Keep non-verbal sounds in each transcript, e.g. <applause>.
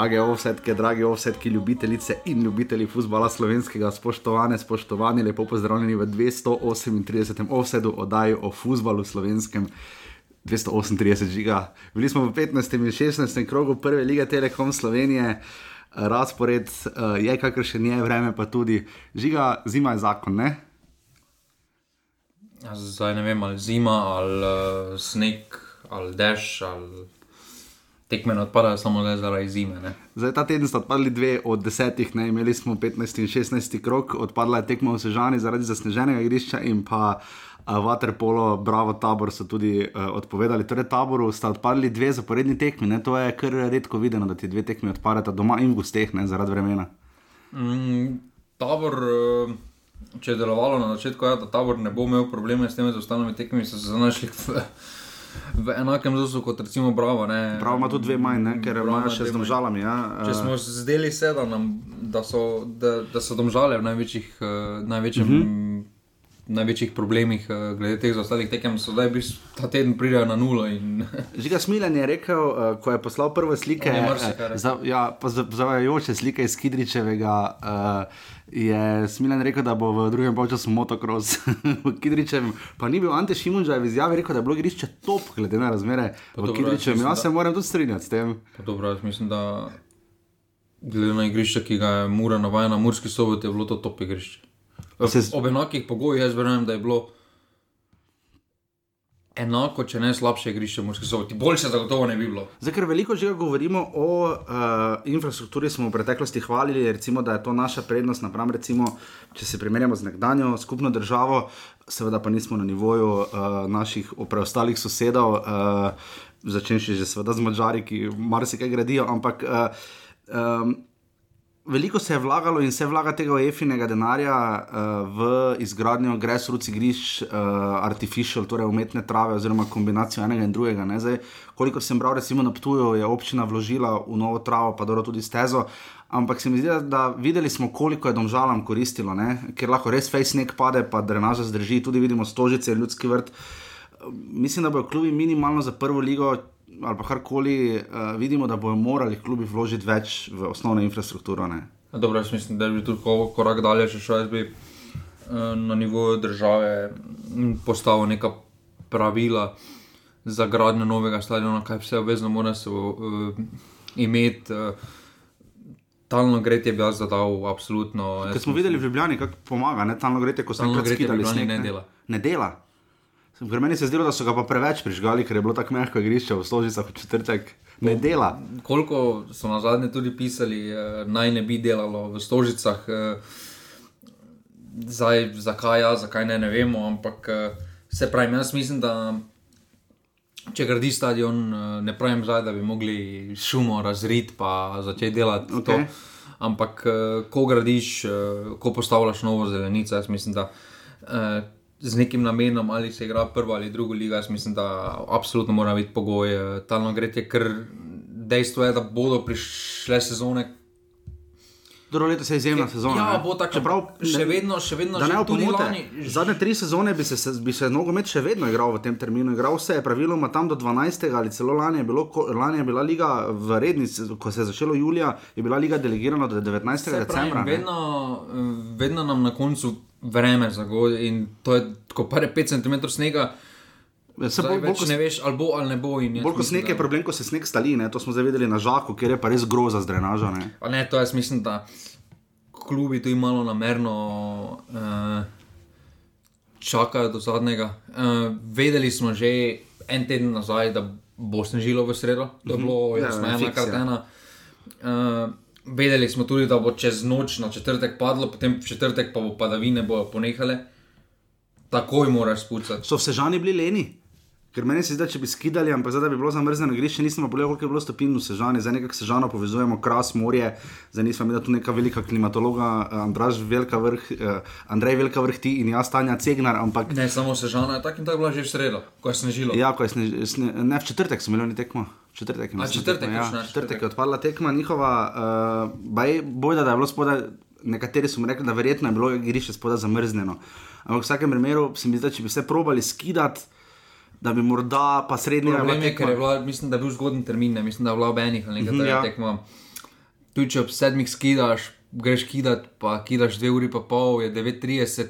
Drage ovsetke, drage ovsetke, ljubitelice in ljubitelji futbola slovenskega, spoštovane, spoštovani, lepo pozdravljeni v 238. ovsedu oddaji o futbalu slovenskem. 238 žiga. Bili smo v 15. in 16. krogu prve lige Telekom Slovenije, razpored uh, je kakršen je, vreme pa tudi. Žiga, zima je zakon, ne? Ja, zdaj ne vem, ali zima, ali uh, sneg, ali dež, ali tekme ne odpadajo samo le zaradi zime. Ne? Zdaj, ta teden sta odpadli dve od desetih, ne? imeli smo 15 in 16 krok, odpadla je tekma v Sežani zaradi zasneženega igrišča in pa uh, Waterpolo, Bravo tabor so tudi uh, odpovedali. Torej, taboru sta odpadli dve zaporedni tekmi, ne? to je kar redko videno, da ti dve tekmi odpadata doma in v gusteh, ne zaradi vremena. Mm, tabor, uh, če je delovalo na začetku, ja, da tabor ne bo imel probleme s temi ostalimi tekmami, so se znašli v, v enakem zosu kot recimo Bravo. Ne? Prav ima tudi dve manj, ne? ker Bravo ima še z domžalami. Ja? Če smo zdeli se, da, nam, da, so, da, da so domžale v največjih, uh, največjem, uh -huh. največjih problemih, uh, glede teh ostalih tekem, so zdaj bi ta teden pridejo na nulo. In, Žiga Smilen je rekel, uh, ko je poslal prve slike, On je marsikaj eh, rekel. za, ja, pa za- zavajajoče slike iz Kidričevega. Uh, Je Smilen rekel, da bo v drugem času motocross <laughs> v Kidričevem, pa ni bil Ante Šimunža v izjavi rekel, da je bilo igrišče top, glede na razmere Pa v dobro, Kidričevem. jaz Jaz se da- moram tudi strinjati s tem. pa dobro, jaz mislim, da glede na igrišče, ki ga je Mura navajena, Murski sobot je bilo to top igrišče. Se- Ob enakih pogojih jaz verjamem, da je bilo. Enako, če ne slabše igrišče, morski soboti. Boljše zagotovo ne bi bilo. Zdaj, ker veliko že govorimo o uh, infrastrukturi, smo v preteklosti hvalili, recimo, da je to naša prednost, napram, recimo, če se primerjamo z nekdanjo skupno državo, seveda pa nismo na nivoju uh, naših preostalih sosedov, uh, začenši že seveda z Mačari, ki marsikaj gradijo, ampak. Uh, um, Veliko se je vlagalo in se vlaga tega EFI-nega denarja uh, v izgradnjo grassroots igrišč, uh, artificial, torej umetne trave, oziroma kombinacijo enega in drugega. ne. Zdaj, kolikor sem bral, recimo na Ptuju, je občina vložila v novo travo, pa dobro tudi stezo. Ampak se mi zdi, da, videli smo, koliko je domžalam koristilo, ne? ker lahko res face sneg pade, pa drenaža zdrži, tudi vidimo stožice, ljudski vrt. Mislim, da bodo klubi minimalno za prvo ligo ali pa karkoli, uh, vidimo, da bodo morali klubi vložiti več v osnovno infrastrukturo. Ne? Dobro, jaz mislim, da bi tudi ko- korak dalje še šel. Jaz bi eh, na nivoju države postavil neka pravila za gradnjo novega stadiona, kaj vse obvezno mora se uh, imeti. Uh, Talno gretje bi jaz zadal, absolutno. Ker smo videli v Ljubljani, kako pomaga, ne talno ko enkrat gretje v skidali Ljubljani sneg. ne dela. Ne dela. Ker meni se zdelo, da so ga pa preveč prižgali, ker je bilo tako mehko igrišče v Stožicah v četrtek. Ne dela. Koliko so na zadnje tudi pisali, eh, naj ne bi delalo v Stožicah, eh, zdaj, zakaj ja, zakaj ne, ne vemo, ampak eh, se pravi, jaz mislim, da če gradi stadion, eh, ne pravim zdaj, da bi mogli šumo razrit pa začeti delati okay. to. Ampak, eh, ko gradiš, eh, ko postavljaš novo zelenico, jaz mislim, da eh, z nekim namenom, ali se igra prva ali druga liga, jaz mislim, da absolutno mora biti pogoj eh, talno gretje, ker dejstvo je, da bodo prišle sezone. Drugo leto se je izjemna sezona. Ja, ne. bo tako. Čeprav, še vedno, še vedno, Da ne tudi opomote, lani- zadnje tri sezone bi se, se, bi se nogomet še vedno igral v tem terminu. Igral se je praviloma tam do 12. ali celo lani je, bilo, ko, lani je bila liga v redni, se- ko se je začelo julija, je bila liga delegirana do 19. Saj pravim, decembra. ne. vedno, eh, vedno nam na koncu vreme zagodi in to je, ko pare 5 cm snega, Se zdaj bolj, bolj, ne veš, ali bo ali ne bo. Bolj kot sneg je problem, ko se sneg stali, ne? to smo zdaj videli na žaku, kjer je pa res groza z drenažo. Ne? Pa ne, to jaz mislim, da klubi tu malo namerno uh, čakajo do zadnjega. Uh, vedeli smo že en teden nazaj, da bo snežilo v sredo, to je bilo Ja, jasno, ja, ena fiks, ja. kartena. Uh, vedeli smo tudi, da bo čez noč na četrtek padlo, potem v četrtek pa bo padavine bojo ponehale. Takoj moraš spucati. So vsežani bili leni? Ker meni se zdi, če bi skidali, ampak zdaj da bi bilo zamrznjeno igrišče, nisem pa pogledal, koliko je bilo stopinj v Sežani, zdaj nekako Sežano povezujemo, kras, morje, zdaj nismo imeli tu neka velika klimatologa, eh, Andraž Velika vrh, eh, Andrej Velika vrh ti in jaz Tanja Cegnar, ampak Ne samo sežana, tako in tako je bila že v sredo, ko je snežilo. ja, ko je sne, sne, ne, v četrtek smo imeli tekmo. V Četrtek, je A, mislim, četrtek tekma, je ja, šla, četrtek je četrtek. odpadla tekma njihova, uh, baj, bojda, da je bilo spodaj, nekateri so mi rekli, da verjetno je bilo igrišče spodaj zamrznjeno. Ampak v vsakem primeru se mi zdi, da če bi se probali skidati, da bi morda pa srednji Problem je, ker je bila, mislim, da je bil zgodni termin, ne, mislim, da je bila ob enih ali nekaj Mhm, takega ja. tekma. Tu, če ob sedmih skidaš, greš kidat, pa kidaš dve uri pa pol, je 9:30.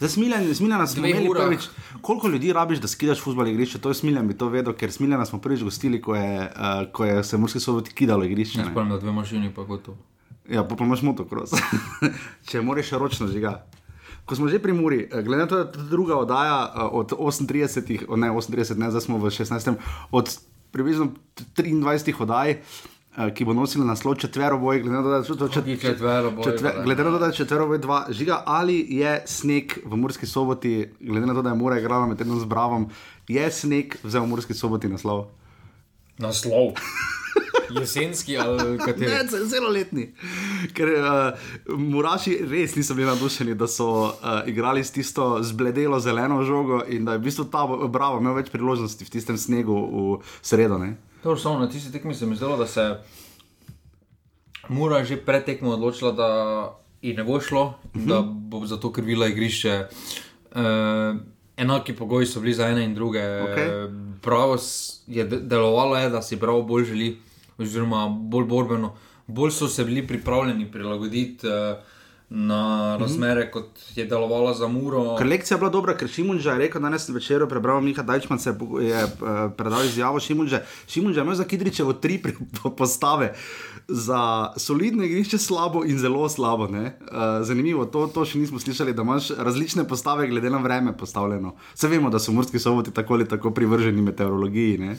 Za smiljanje, smiljanje smo imeli prvič. Koliko ljudi rabiš, da skidaš futbol igrišče? To je smiljanje, bi to vedel, ker smiljanje smo prvič gostili, ko je, uh, ko je se morski soboti kidalo igrišče. ne. Spomnim, da dve mašini pa gotovo. Ja, pa, pa imaš motocross. <laughs> Če moraš ročno žiga. Ko smo že pri Muri, eh, glede na to, da je druga oddaja eh, od 38, o, ne 38, ne, zdaj smo v 16, od približno 23 oddaj, eh, ki bo nosila naslov četveroboj, glede na to, da je to čet, četveroboj, četver, glede na to, da je četveroboj dva, žiga ali je sneg v Murski soboti, glede na to, da je Mura igrala med tednom z Bravom, je sneg vzel v Murski soboti naslov. Naslov. Jesenski ali kateri? Ne, zelo letni. Ker uh, Muraši res niso bili navdušeni, da so uh, igrali s tisto zbledelo zeleno žogo in da je v bistvu ta Bravo imel več priložnosti v tistem snegu v sredo. Ne? To samo na tisti tekmi se mi zdelo, da se mora že pred tekmo odločila, da ji ne bo šlo, uh -huh. da bo zato krivila igrišče. Uh, enaki pogoji so bili za ene in druge. Okej. Pravo je de- delovalo, je, da si prav bolj želi, oziroma bolj borbeno, bolj so se bili pripravljeni prilagoditi. Uh, Na razmere, kot je delovala za Muro. Ker lekcija je bila dobra, ker Šimunža je rekel danes večer, prebral Miha Dajčman, se je, je uh, predal izjavo Šimunže. Šimunža je imel za Kidričevo tri pri- po- postave. Za solidno igrišče slabo in zelo slabo. Uh, zanimivo, to, to še nismo slišali, da imaš različne postave glede na vreme postavljeno. Vse vemo, da so morski soboti tako ali tako privrženi meteorologiji. Ne?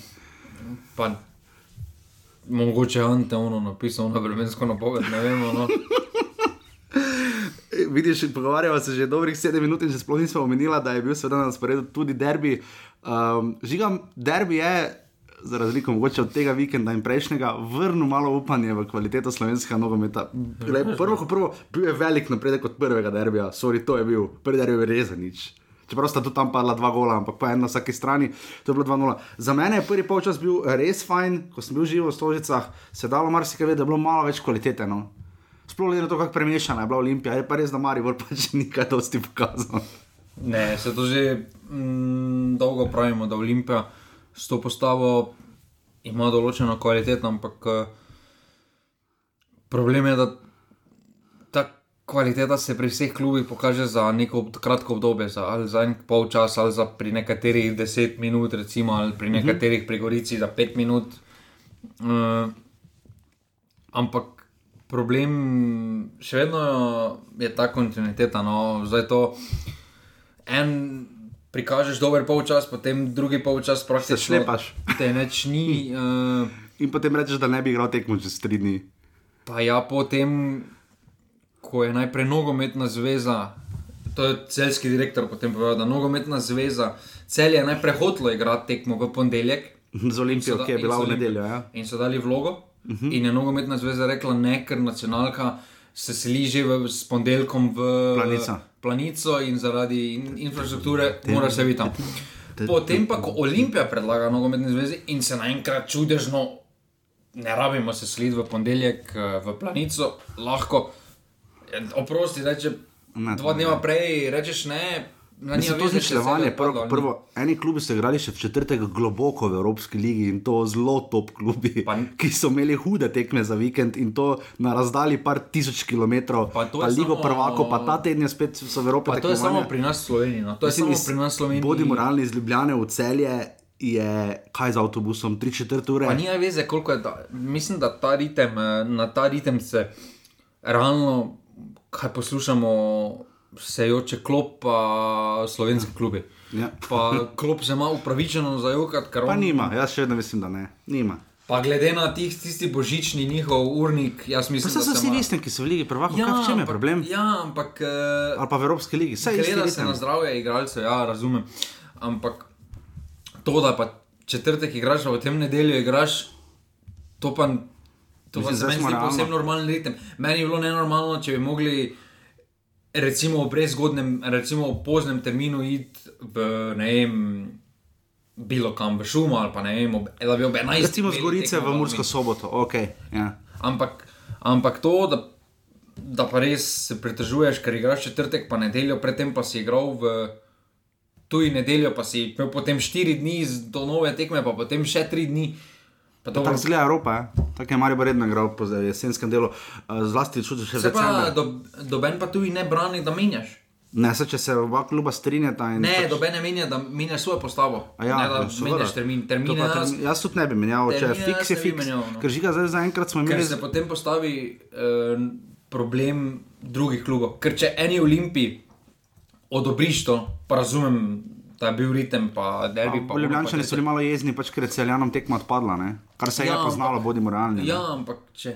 Pa, mogoče je Ante ono napisal na vremensko napoved, ne vemo. No. <laughs> Vidiš, pogovarjava se že dobrih 7 minut in že sploh nismo omenila, da je bil seveda na sporedu tudi derbi. Um, žigam, derbi je, za razliko mogoče od tega vikenda in prejšnjega, vrnil malo upanje v kvaliteto slovenskega nogometa. Glej, Prvo, kot prvo, bil je velik napredek od prvega derbija, sorry, to je bil, prvi derbi je res nič. Čeprav sta tu tam padla dva gola, ampak pa en na vsaki strani, to je bilo 2-0. Za mene je prvi polčas bil res fajn, ko sem bil živo v Stožicah, se je dalo marsikaj vedeti, da je bilo malo več kvalitete. No. Sploh glede na to, kako premešana je bila Olimpija, je pa res, da Maribor <laughs> pač ni kaj dosti pokazal. Ne, se to že mm, dolgo pravimo, da Olimpija s to postavo ima določeno kvaliteto, ampak eh, problem je, da kvaliteta se pri vseh klubih pokaže za neko kratko obdobje, za, ali za en pol časa, ali za pri nekaterih 10 minut, recimo, ali pri nekaterih pri Gorici za 5 minut. Uh, ampak problem še vedno je ta kontinuiteta. No, zdaj to en. Prikažeš dober polčas, potem drugi polčas praktično šlepaš. Te neč ni. Uh, <laughs> In potem rečeš, da ne bi igral tekmo čez tri dni. Pa ja, potem, ko je najprej nogometna zveza, to je celski direktor potem povedal, da nogometna zveza, cel je najprej hotlo igrati tekmo v ponedeljek. <laughs> Z Olimpijo, da- ki je bila v nedeljo. Ja. In so dali vlogo, uh -huh. in je nogometna zveza rekla ne, ker nacionalka se seli že v, s ponedeljkom v Planica. planico in zaradi in, infrastrukture mora se biti tam. Potem pa, ko Olimpija predlaga nogometne zveze in se naenkrat čudežno, ne rabimo se sliti v ponedeljek eh, v planico, lahko, oprosti, zdaj, če Ne, dva dneva prej rečeš ne. Mislim, to zničevanje, je prvo, ni. prvo, eni klubi so igrali še v četrtek globoko v Evropski ligi in to zelo top klubi, Pa- ki so imeli hude tekme za vikend in to na razdalji par tisoč kilometrov, Pa pa ligo samo- prvako, pa ta teden je spet so v Evropi. To je samo pri nas Sloveniji. No. To je Mislim, samo iz- pri nas Sloveniji. Bodimo realni iz Ljubljane v celje. Je kaj z avtobusom, 3-4 ure? Pa nima veze, koliko je ta. Mislim, da ta ritem, eh, na ta ritem se realno, kaj poslušamo, sejoče klop, pa slovenski klubi. Ja. Pa klop se ima upravičeno zajokati, ker Pa on. nima, jaz še vedno mislim, da ne. Nima. Pa glede na tih, tisti božični njihov urnik, jaz Pa mislim, so da se vsi ima- isti, ki so v Ligi prvakov, ja, kaj v čem je ampak- problem? Ja, ampak. Uh, Ali pa v Evropski ligi, vse je isto. Gleda se na zdravje igralcev, ja, razumem. Ampak to, da pa četrtek igraš, pa potem nedeljo igraš, to pa, to Mislim, se meni zdi povsem normalen ritem. Meni je bilo nenormalno, če bi mogli. Recimo v prezgodnem, recimo v poznem terminu iti v ne vem, bilo kam v šumo ali pa ne vem, ob, da bi ob 11. Recimo z Gorice v Mursko soboto, ok. Ja. Ampak, ampak to, da, da pa res se pritožuješ, ker igraš četrtek, pa nedeljo, predtem pa si igral v tu in nedeljo, pa si imel potem štiri dni z- do nove tekme, pa potem še tri dni. Pa dobro, Tako zgleda Evropa, je. tako je Marijo redno igral po jesenskem delu, uh, zlasti čutiš še decembra. do, doben pa tu in ne brani, da menjaš. Ne, se, če se oba kluba strinjata. in Ne, pač- doben ne menja, da menjaš svojo postavo. A Ja, ne, da menjaš termin. Pa nas, termin- jaz tudi ne bi menjal, če je fiks, je fiks. menjal, no. Ker žiga zdaj zaenkrat smo ker imeli. se potem postavi eh, problem drugih klubov. Ker če eni olimpiji odobriš to, pa razumem, je bil ritem, pa derbi. pa pa Ljubljančani so bili malo jezni, pač, ker je celjanom tekma odpadla, ne? kar se ja, je Ja, poznalo, ampak- bodimo realni. ne. Ja, ampak če,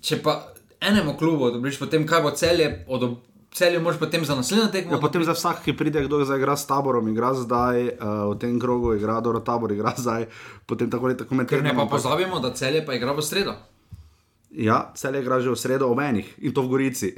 če pa enemu klubu odobriš, potem kaj bo celje, odob, celje moraš potem za naslednjo tekmo. Ja, potem za vsak, ki pride, kdo zdaj s taborom, igra zdaj, uh, v tem krogu igra, dobro, tabor igra zdaj, potem tako ali tako med Ker ne pa ampak- pozabimo, da celje pa igra v sredo. Ja, cel je igra že v sredo ob enih in to v Gorici.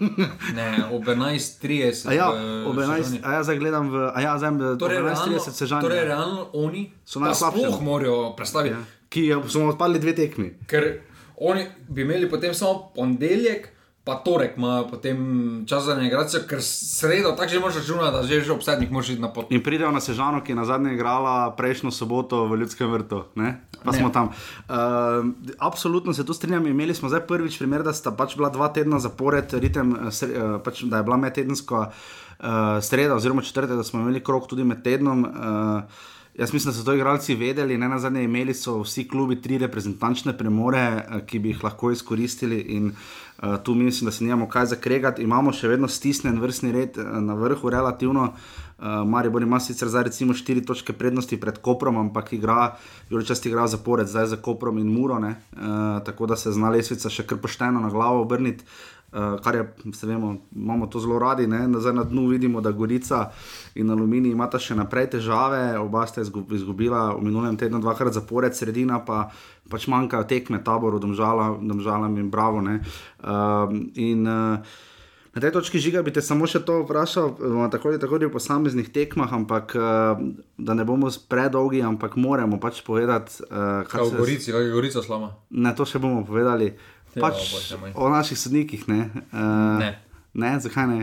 <laughs> Ne, ob 11.30. A ja, ob 11, Sežani. a ja, zdaj gledam v, a ja, zdaj ob Torej, realno, 11.30 se žanje. torej, realno oni So najslabši. sploh morajo predstaviti. Ja. Ki smo odpadli dve tekmi. Ker oni bi imeli potem samo ponedeljek, pa torek imajo potem čas za migracijo, ker sredo tako že moraš računati, da že, že ob sedmih moraš iti na pot. In pridejo na Sežano, ki je na zadnje igrala prejšnjo soboto v Ljudskem vrtu. Ne? Pa Ne. smo tam. Uh, absolutno se tu strinjam. Imeli smo zdaj prvič primer, da sta pač bila dva tedna zapored, ritem, uh, pač, da je bila medtedenska uh, sreda oziroma četrtek, da smo imeli krok tudi med tednom. Uh, Jaz mislim, da so to igralci vedeli, ne na zadnje imeli so vsi klubi tri reprezentančne premore, eh, ki bi jih lahko izkoristili in uh, tu mislim, da se nimamo kaj zakregati. Imamo še vedno stisnen vrstni red eh, na vrhu, relativno. Uh, Maribor ima sicer zdaj recimo štiri točke prednosti pred Koprom, ampak igra, Juričast igra zapored zdaj za Koprom in Muro, ne? uh, tako da se zna lesvica še kar pošteno na glavo obrniti. Uh, kar je, se vemo, imamo to zelo radi, ne? Zdaj na dnu vidimo, da Gorica in Aluminij imata še naprej težave, oba sta izgu- izgubila v minulem tednu dvakrat zapored, sredina pa pač manjkajo tekme, taboru, domžala, domžalam in bravo. ne. In, uh, Na tej točki žiga bi te samo še to vprašal, tako ali tako tudi v posameznih tekmah, ampak uh, da ne bomo predolgi, ampak moramo pač povedati, uh, Kaj v Gorici, kaj je Gorica slama? Ne, to še bomo povedali. Ja, Pač o naših sodnikih, ne? Uh, Ne. ne, zakaj ne?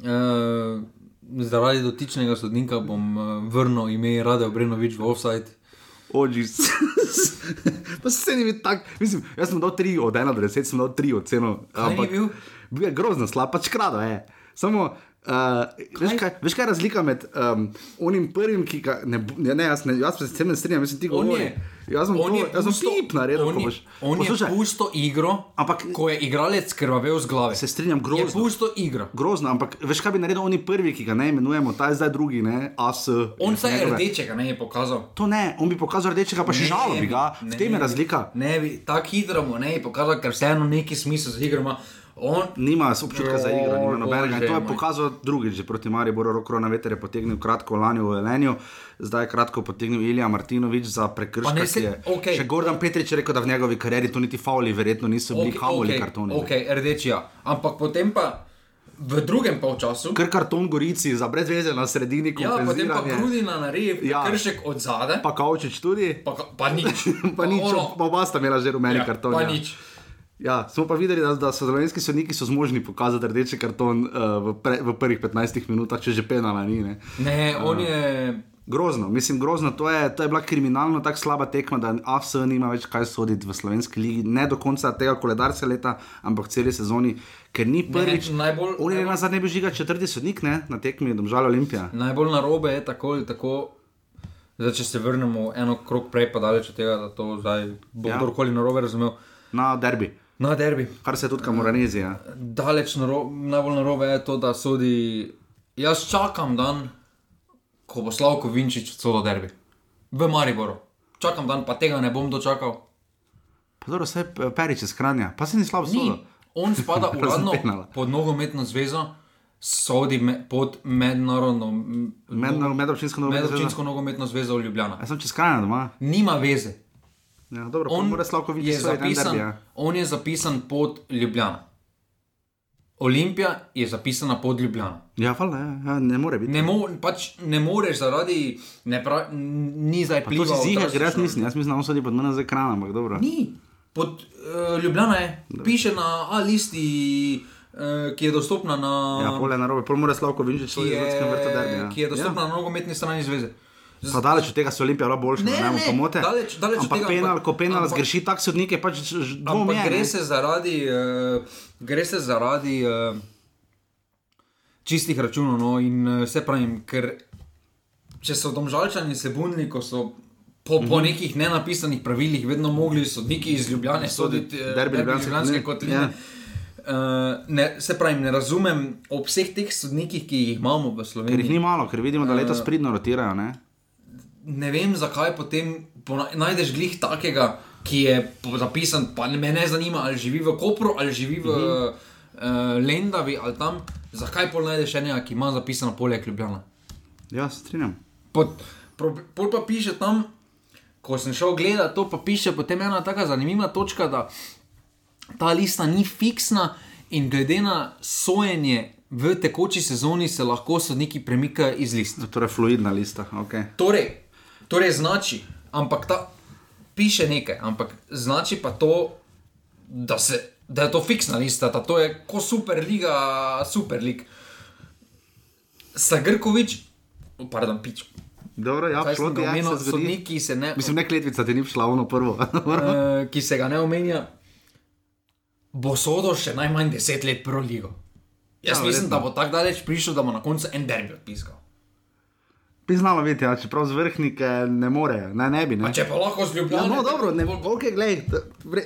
Uh, zaradi dotičnega sodnika bom uh, vrnil ime Rade Obrenovič v offside. Ožis. <laughs> pa se ni bil tak, mislim, jaz sem dal 3 od 1 do 10, sem dal 3 oceno. ni bil? Bil je grozno slab, pač krado je. Samo, uh, veš, kaj, veš, kaj je razlika med um, onim prvim, ki ga ne, bo- ne, ne, jaz, ne, jaz se s tem ne strinjam, mislim, ti On govori. je, Jaz sem to, je jaz sem pusto- pip naredil, on ko je- boš. On je Poslušaj, pusto igro, Ampak- ko je igralec krvavel z glave. Se strinjam, Je grozno. pusto igro. Grozno, ampak veš, kaj bi naredil oni prvi, ki ga ne imenujemo, ta je zdaj drugi, ne, AS. On se je rdečega ne je pokazal. To ne, on bi pokazal rdečega, pa še Ne žalo bi ga, v ne tem je razlika. Ne bi, tako hitro mu ne bi pokazal, ker vseeno neki smisel za igro ima. On, Nima občutka za igro, nima nobenega. To je pokazal drugič, že proti Mariboru, roko na veter je potegnil kratko lani v Velenju, zdaj je kratko potegnil Ilija Martinovič za prekršek. se- je- okej. Še Gordon Petrič je rekel, da v njegovi karieri to niti fauli, verjetno niso bili okay, kamoli okay, kartoni. Ok, rdeči ja. Ampak potem pa v drugem polčasu. Ker karton Gorici za brezveze na sredini, Ja, potem pa. Grudina naredi Ja. kršek od zadaj, pa, Kaučič tudi. pa, pa nič. <laughs> Pa nič, ono- pa oba sta imela že rumeni ja, karton. Pa ja. nič. Ja, smo pa videli, da, da so slovenski sodniki so zmožni pokazati rdeči karton uh, v, pre, v prvih 15 minutah, če že penala ni. Ne. Ne, on je. Grozno, mislim, grozno. To je, to je bila kriminalno tako slaba tekma, da AFS nima več kaj soditi v slovenski ligi, ne do konca tega koledarskega leta, ampak celi sezoni, ker ni prvič. najbolj- On je najbolj- na zadnje bil žiga četrti sodnik ne, na tekmi Domžal Olimpija. Najbolj narobe je tako ali tako. Zdaj, če se vrnemo eno krog prej, pa daleč od tega, da to zdaj bo ja. kdorkoli narobe razumel. Na derbi, Na derbi. kar se tudi kamoranizija. Daleč naro, najbolj narobe je to, da sodi. Jaz čakam dan, ko bo Slavko Vinčič odsodil derbi. V Mariboru. Čakam dan, pa tega ne bom dočakal. Pa dobro, vse perič iz Kranja, pa se ni slabo Ni. sodel. On spada <laughs> uradno penala. pod nogometno zvezo, sodi me, pod mednarodno, m- Med, medobčinsko nogometno medobčinsko nogometno zvezo v Ljubljana. Jaz sem čez Kranja doma. Nima veze. Ja, dobro, On je, zapisan, derbi. On je zapisan pod Ljubljana. Olimpija je zapisana pod Ljubljana. Ja, hvala, ja, ja, ne more biti. Ne, mo, pač ne moreš zaradi, ne pra, ni zdaj To plival. si ziger, ker jaz mislim, jaz mislim, da on sodi pod mene za ekran, ampak dobro. Ni. Pod uh, Ljubljana je, piše na A listi uh, ki je dostopna na. Ja, pole na robe, pol mora Slavko Vinčič ki je, vrtu derbi. Ja. ki je dostopna ja. na nogometni strani zveze. Z- Pa daleč od tega so Olimpija bila boljša, Ne, ne, ne, pomote. daleč- daleč ampak tega, penal, ampak- ko penal ampak- zgreši tak sodnik, je pač dvom Ampak je. gre se zaradi, uh, gre se zaradi uh, čistih računov. No, in uh, se pravim, ker če so domžalčani se bunili, ko so po, po nekih nenapisanih pravilih vedno mogli sodniki iz Ljubljane soditi derbi Ljubljanske kotline. kotline. Ja. Uh, ne, se pravi, ne razumem ob vseh teh sodnikih, ki jih imamo v Ker jih Sloveniji. ni malo, ker vidimo, da letos pridno rotirajo. Ne? Ne vem, zakaj potem najdeš glih takega, ki je zapisan, pa me ne zanima, ali živi v Kopru, ali živi v uh, Lendavi ali tam. Zakaj pol najdeš enega, ki ima zapisano poleg Ljubljana? Ja, strinjam. Pod, pro, pol pa piše tam, ko sem šel gledat, to pa piše potem ena tako zanimiva točka, da ta lista ni fiksna in glede na sojenje v tekoči sezoni se lahko sodniki premikajo iz lista. Torej, fluidna lista. Okay. Torej, torej znači, ampak ta piše nekaj, ampak znači pa to, da, se, da je to fiksna lista, da to je kot superliga, superlig. Sagrkovič, pardon, pič. Dobro, ja, šlo je, zgodi. sodnik, ki se ne, Mislim, ne kletvica ti ni šla ono prvo. uh, <laughs> ki se ga ne omenja, bo sodo še najmanj deset let pro ligo. Jaz Ja, ja, mislim, verjetno. da bo tako daleč prišel, da bo na koncu en derbi odpiskal. Priznamo, vidite, ja, čeprav z vrhnike ne morejo, ne, ne bi. Ne. Pa če pa lahko z Ja, Ljubljana. no, dobro, ne, ok, gledaj,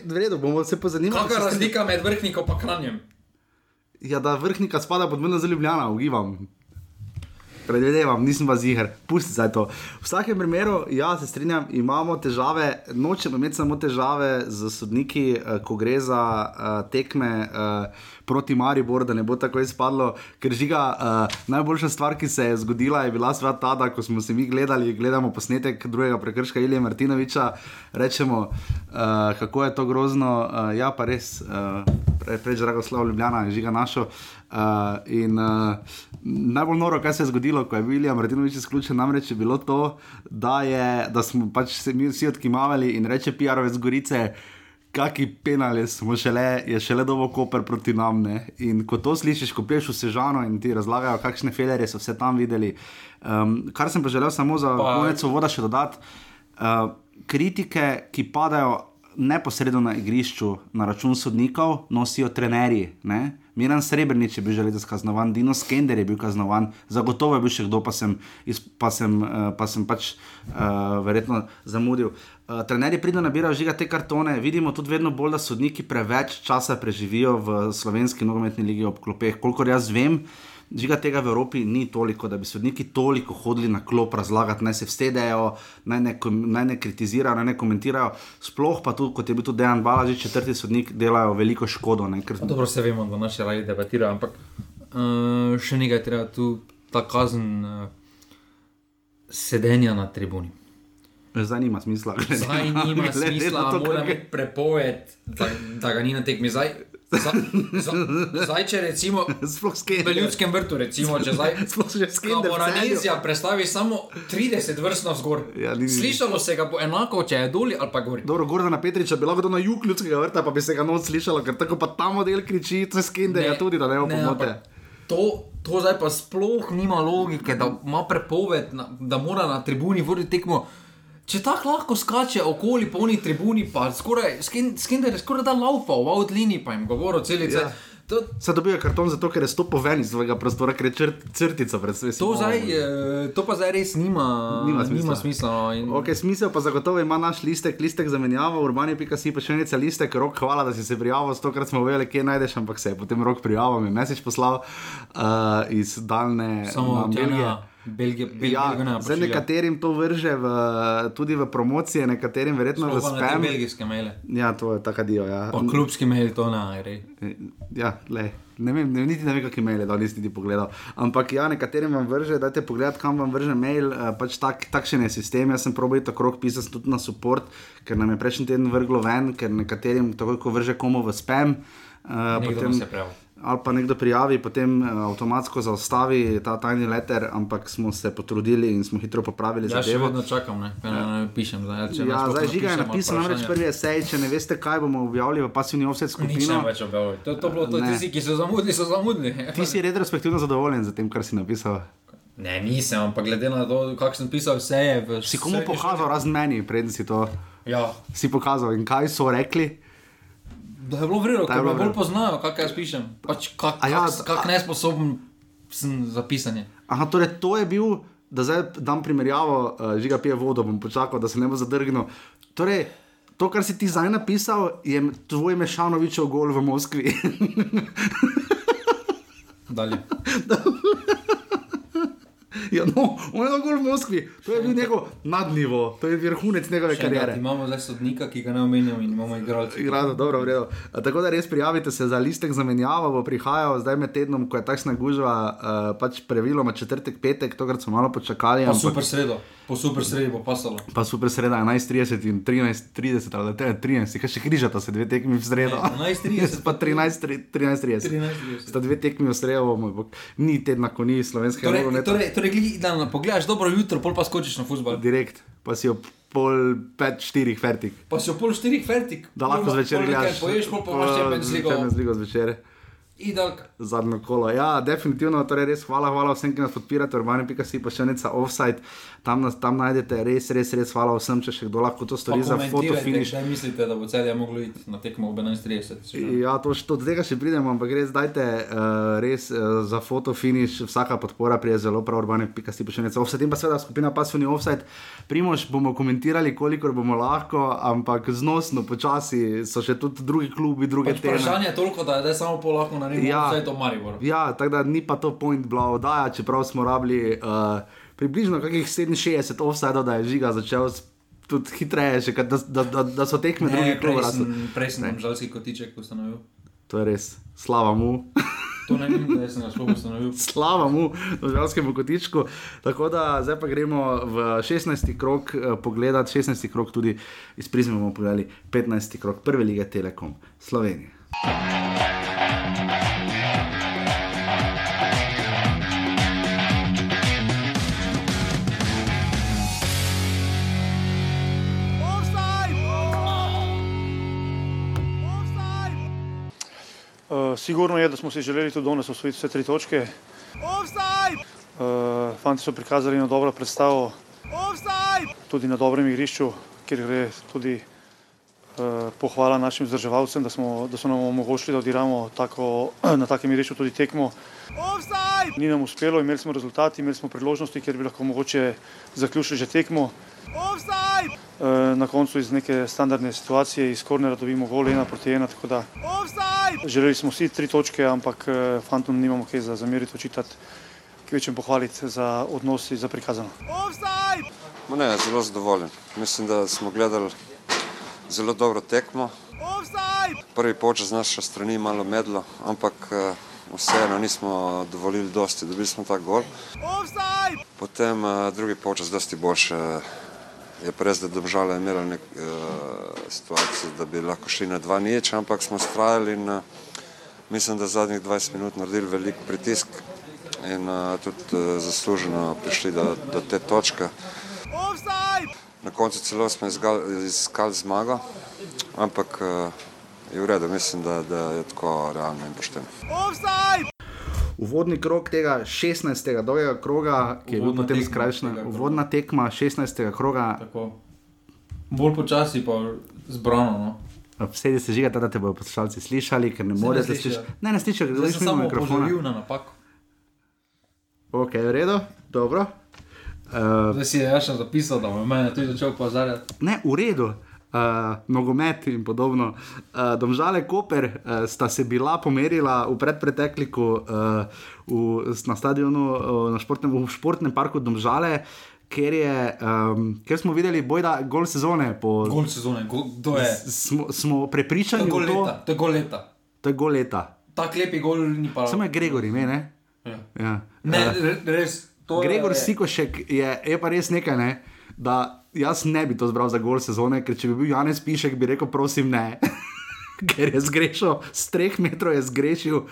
v redu, bomo se pozanimali. Kakšna razlika med vrhnikom in kranjem? Ja, da vrhnika spada pod mene za Ljubljana, ugibam. Predvidevam, nisem pa ziger, pusti zdaj to. V vsakem primeru, ja, se strinjam, imamo težave, nočemo imeti samo težave z sodniki, eh, ko gre za uh, tekme uh, proti Mariboru, da ne bo tako izpadlo, ker žiga uh, najboljša stvar, ki se je zgodila, je bila svet ta, da smo se mi gledali, gledamo posnetek drugega prekrška Ilija Martinoviča, rečemo, uh, kako je to grozno, uh, ja, pa res. Uh, Pre, Preveč Dragoslav Ljubljana je žiga našo. Uh, in uh, najbolj noro, kaj se je zgodilo, ko je bil Ilija Martinovič izključen, namreč je bilo to, da, je, da smo pač se mi vsi odkimavali in reče PR-ovec Gorice. Kaki penali smo šele, je šele dovo koper proti nam. Ne? In ko to slišiš, ko piješ v Sežano in ti razlagajo, kakšne felerje so vse tam videli. Um, kar sem pa želel samo za Pa- konec voda še dodati. Uh, kritike, ki padajo neposredno na igrišču na račun sodnikov, nosijo trenerji. Ne? Miran Srebrenic je bil že letos kaznovan, Dino Skender je bil kaznovan, zagotovo je bil še kdo, pa sem, iz, pa sem, uh, pa sem pač uh, verjetno zamudil. Uh, trenerji pridno nabirajo žiga te kartone, vidimo tudi vedno bolj, da sodniki preveč časa preživijo v slovenski nogometni ligi ob klopeh. Kolikor jaz vem, Žiga tega v Evropi ni toliko, da bi sodniki toliko hodili na klop razlagati, naj se vstedejo, naj ne, naj ne kritizirajo, naj ne komentirajo. Sploh pa tudi, kot je bil tudi Dejan Balažič, četrti sodnik, delajo veliko škodo. Ne, ker, Dobro se vemo, da naši radi debatirajo, ampak uh, še nekaj treba tu, ta kazen uh, sedenja na tribuni. Zdaj nima smisla. glede Zdaj nima glede smisla, to, mora imeti prepoved, da, da ga ni na tekmi. Zdaj, za, za, zdaj če recimo <laughs> Sploh skene. v ljudskem vrtu, recimo, če zdaj <laughs> Sploh še skender. Moranizija predstavi samo 30 vrst na zgor. Ja, ni- Slišalo se ga bo enako, če je dol ali pa gor. Dobro, Gordana Petriča bi lahko kdo na jug ljudskega vrta, pa bi se ga noč slišalo, ker tako pa ta model kriči, to je skender, ja tudi, da ne bo pomote. To, to zdaj pa sploh nima logike, da ima prepoved, na, da mora na tribuni voditi tekmo. Če tako lahko skače okoli polni tribuni, pa skoraj, skender je skoraj da laufa v outlini, pa jim govorijo celice. Ja. Ja. To, Se dobijo karton zato, ker je stopil ven iz svojega prostora, ker je črt, crtica pred seboj. to, zdaj, to pa zdaj res nima, Nima smisla. Nima smisla no, in, Ok, smisel pa zagotovo ima naš listek, listek zamenjava, urbani.si pa še nekaj listek, rok, hvala, da si se prijavil, stokrat smo vedeli, kje najdeš, ampak se je potem rok prijavil, mi je mesič poslal uh, iz daljne samo nam Belgija. Belgije. Belgija, Belgija, Ja, Belgija zdaj nekaterim to vrže v, tudi v promocije, nekaterim verjetno v Sploh na te spam. belgijske maile. Ja, to je taka dio. Ja. Pa klubski mail to ne gre. Ja, le. Ne vem, ne, niti ne vem, kakšne maile, da nisi niti pogledal. Ampak ja, nekaterim vam vrže, dajte pogled, kam vam vrže mail. Uh, pač tak, takšen je sistem. Jaz sem probil to krok pisati tudi na support, ker nam je prejšnji teden vrglo ven, ker nekaterim takoj, ko vrže komu v spam. Uh, Nekdo nas je prijavil. Ali pa nekdo prijavi, potem uh, avtomatsko zaustavi ta tajni leter, ampak smo se potrudili in smo hitro popravili Ja, še zadevo. vedno čakam, ne, kaj naj pišem. Zdaj, če Ja, zdaj žiga je napisal namreč prvi esej, če ne veste, kaj bomo objavili v pasivni offset Nič skupino. ne več objavljaj. To, to bilo to, Ne. tisti, ki so zamudili, so zamudili. <laughs> Ti si retrospektivno zadovoljen z tem, kar si napisal. Ne, nisem, ampak glede na to, kako sem pisal, vse je Si komu pokazal, razen meni, preden si to Ja, si pokazal in kaj so rekli. Da je bilo vredno, Da ker me bolj poznajo, kako jaz pišem. Pač kak, ja, kak, kak a- nesposoben sem za pisanje. Aha, torej to je bil, da zdaj dam primerjavo, uh, žiga pije vodo, bom počakal, da se ne bo zadrgnil. Torej, to, kar si ti zdaj napisal, je tvoj Mešanovičev gol v Moskvi. Dalje. <laughs> ja, no, on je gol v Moskvi, to je bil njegov nadnivo, to je vrhunec njegove Še enkrat, kariere. Imamo zdaj sodnika, ki ga ne omenjam, in imamo igralce. Igrado, dobro, v redu. Tako da res prijavite se za listek zamenjavo, bo prihajal zdaj med tednom, ko je takšna gužva, uh, pač praviloma četrtek, petek, tokrat smo malo počakali. Pa ampak- super sredo, po super sredi bo pasalo. Pa super sreda 11:30 in 13:30 ali te 13, kaj še križata se dve tekmi v sredo. Ne, 11:30 <laughs> pa 13:30. 13:30. 13:30. Sta dve tekmi v sredo, ni tedna, ko ni slovenskega Torej, torej, torej da pogledaš dobro jutro, pol pa skočiš na futbol. Direkt, pa si ob pol pet, štirih fertik. Pa si ob pol štirih fertik. Da lahko zvečer gledaš. Poješ, pol pa imaš še pet zligo. Champions League zvečer. Idealka. Zadnjo kolo. Ja, definitivno, torej res hvala, hvala vsem, ki nas podpirate, urbane.si pa še neca offside, tam, nas, tam najdete res, res, res hvala vsem, če še kdo lahko to stori za fotofiniš. Kaj mislite, da bo celje moglo iti na tekmo ob 11.30? Ja, to, to, do tega še pridemo, ampak res dajte uh, res uh, za fotofiniš, vsaka podpora prije zelo prav urbane.si pa še neca offside in pa seveda skupina pasivni offside. Primož bomo komentirali, kolikor bomo lahko, ampak znosno, počasi so še tudi drugi klubi, druge Pač teme. vprašanje je toliko, da je samo pol lahko naredimo, Ja. vse je to Maribor. Ja, tako da ni pa to point bila oddaja, čeprav smo rabili uh, približno kakih 67 offsajdov, da je žiga začel tudi hitreje, še, da, da, da, da so tekme Ne, drugih prej klubov. sem, rasle. prej sem žalski kotiček ustanovil. To je res, slava mu. <laughs> To ne vem, da sem ga sploh ustanovil. Slava mu, državskemu kotičku. Tako da zdaj pa gremo v 16. krok eh, pogledat, 16. krok tudi iz prizme bomo pogledali 15. krok prve lige Telekom Slovenije. Sigurno je, da smo si želeli tudi danes osvojiti vse tri točke. Uh, fanti so prikazali eno dobro predstavo, tudi na dobrem igrišču, kjer gre tudi pohvala našim vzdrževalcem, da, smo, da so nam omogočili, da odigramo tako, <clears throat> na takem igrišču tudi tekmo. Ni nam uspelo, imeli smo rezultati, imeli smo priložnosti, kjer bi lahko mogoče zaključili že tekmo. Uh, na koncu iz neke standardne situacije, iz kornera dobimo gol ena proti ena, tako da Želeli smo vsi tri točke, ampak eh, fantom nimamo kaj za zameriti, očitati, ki večjem pohvaliti za odnos in za prikazano. Ma Ne, zelo zadovoljen. Mislim, da smo gledali zelo dobro tekmo. Prvi počas z naše strani malo medlo, ampak eh, vseeno nismo dovolili dosti, dobili smo ta gol. Potem eh, drugi počas dosti boljše. Je pa res, da Domžale je imela nek uh, situacijo, da bi lahko šli na dva nič, ampak smo strajali in mislim, da zadnjih 20 minut naredili velik pritisk in uh, tudi uh, zasluženo prišli do, do te točke. Na koncu celo smo izgal- iskali zmago, ampak uh, je v redu, mislim, da, da je tako realno in pošteno. Uvodni krok tega 16. dolgega kroga, ki je bil potem tekma skrajšan, uvodna tekma 16. kroga, Tako. Bolj počasi pa zbrano. No. vse se žiga, da te bodo poslušalci slišali, ker ne ne morete slišijo. slišati. Ne, ne slišijo, ker Zdaj zdaj sem smo samo mikrofona. opozoril na napako. Ok, v redu, dobro. Uh, Zdaj si je Jaša zapisal, da bo mene tudi začel opozarjati. ne, v redu. Uh, nogomet in podobno. Uh, Domžale Koper uh, sta se bila pomerila v predpretekliku uh, v, na stadionu, uh, na športnem, v športnem parku Domžale, ker, je, um, ker smo videli bojda gol sezone. Po, Gol sezone, gol, kdo je? smo, smo prepričani je gol v to, leta, to je gol leta. to je gol leta. Tak lepi gol ni pa. Samo je Gregor ime, ne? Ja. Ja. Ne, re- res. To Gregor je- Sikošek je, je pa res nekaj, ne? da jaz ne bi to zbral za gol sezone, ker če bi bil Janez Pišek, bi rekel, prosim, ne. <laughs> ker je zgrešil, z treh metrov je zgrešil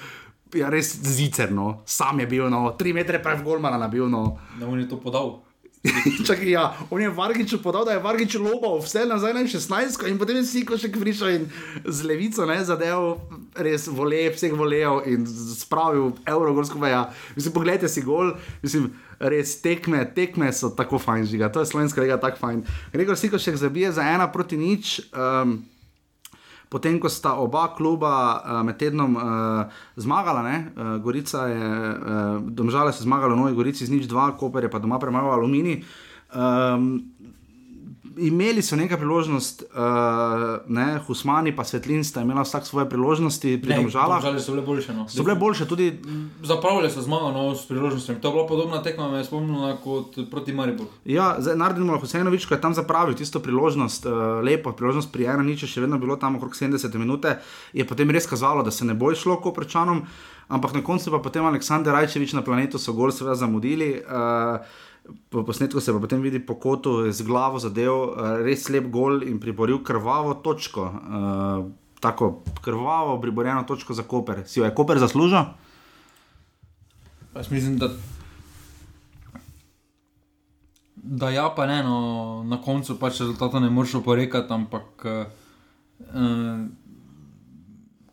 Ja, res zicerno, sam je bil, no, tri metre prej v Golmana nabil. No. Da on je to podal. <laughs> Čakaj, ja, on je Vargiču podal, da je Vargič lobal vse nazaj na 16, in potem je Siko še prišel in z levico ne zadev, res vole, vseh volel in spravil Eurogorsko meja. Mislim, pogledajte si gol, mislim, res tekme, tekme so tako fajn žiga, to je slovenska lega tako fajn. Gregor Siko še zabije za ena proti nič. Um, Potem, ko sta oba kluba uh, med tednom uh, zmagala, ne? uh, Gorica je, uh, domžale so zmagale, Novi Gorici z nič dva, Koper je pa doma premagal Alumini. Um, imeli so nekaj priložnost, uh, ne, Husmani pa Svetlin sta imela vsak svoje priložnosti pri domžalah. Žal so bile boljše. No. So bile boljše tudi. Zapravljali so zmago no, s priložnostmi. To je bila podobna tekma, me je spomnila kot proti Mariboru. Ja, naredimo Husajnovič, ko je tam zapravil tisto priložnost, uh, lepo priložnost pri ena nič, še vedno bilo tam okrog 70 minut, je potem res kazalo, da se ne bo šlo koprečanom, ampak na koncu pa potem Aleksandr Rajčevič na planetu so gol seveda zamudili. Uh, Po posnetku se pa potem vidi po kotu z glavo zadev, res lep gol in priboril krvavo točko. Uh, tako krvavo, priborjeno točko za Koper. Si jo je Koper zaslužil? Jaz mislim, da. Da, ja, pa ne, no, na koncu pač rezultata ne moreš oporekati, ampak uh,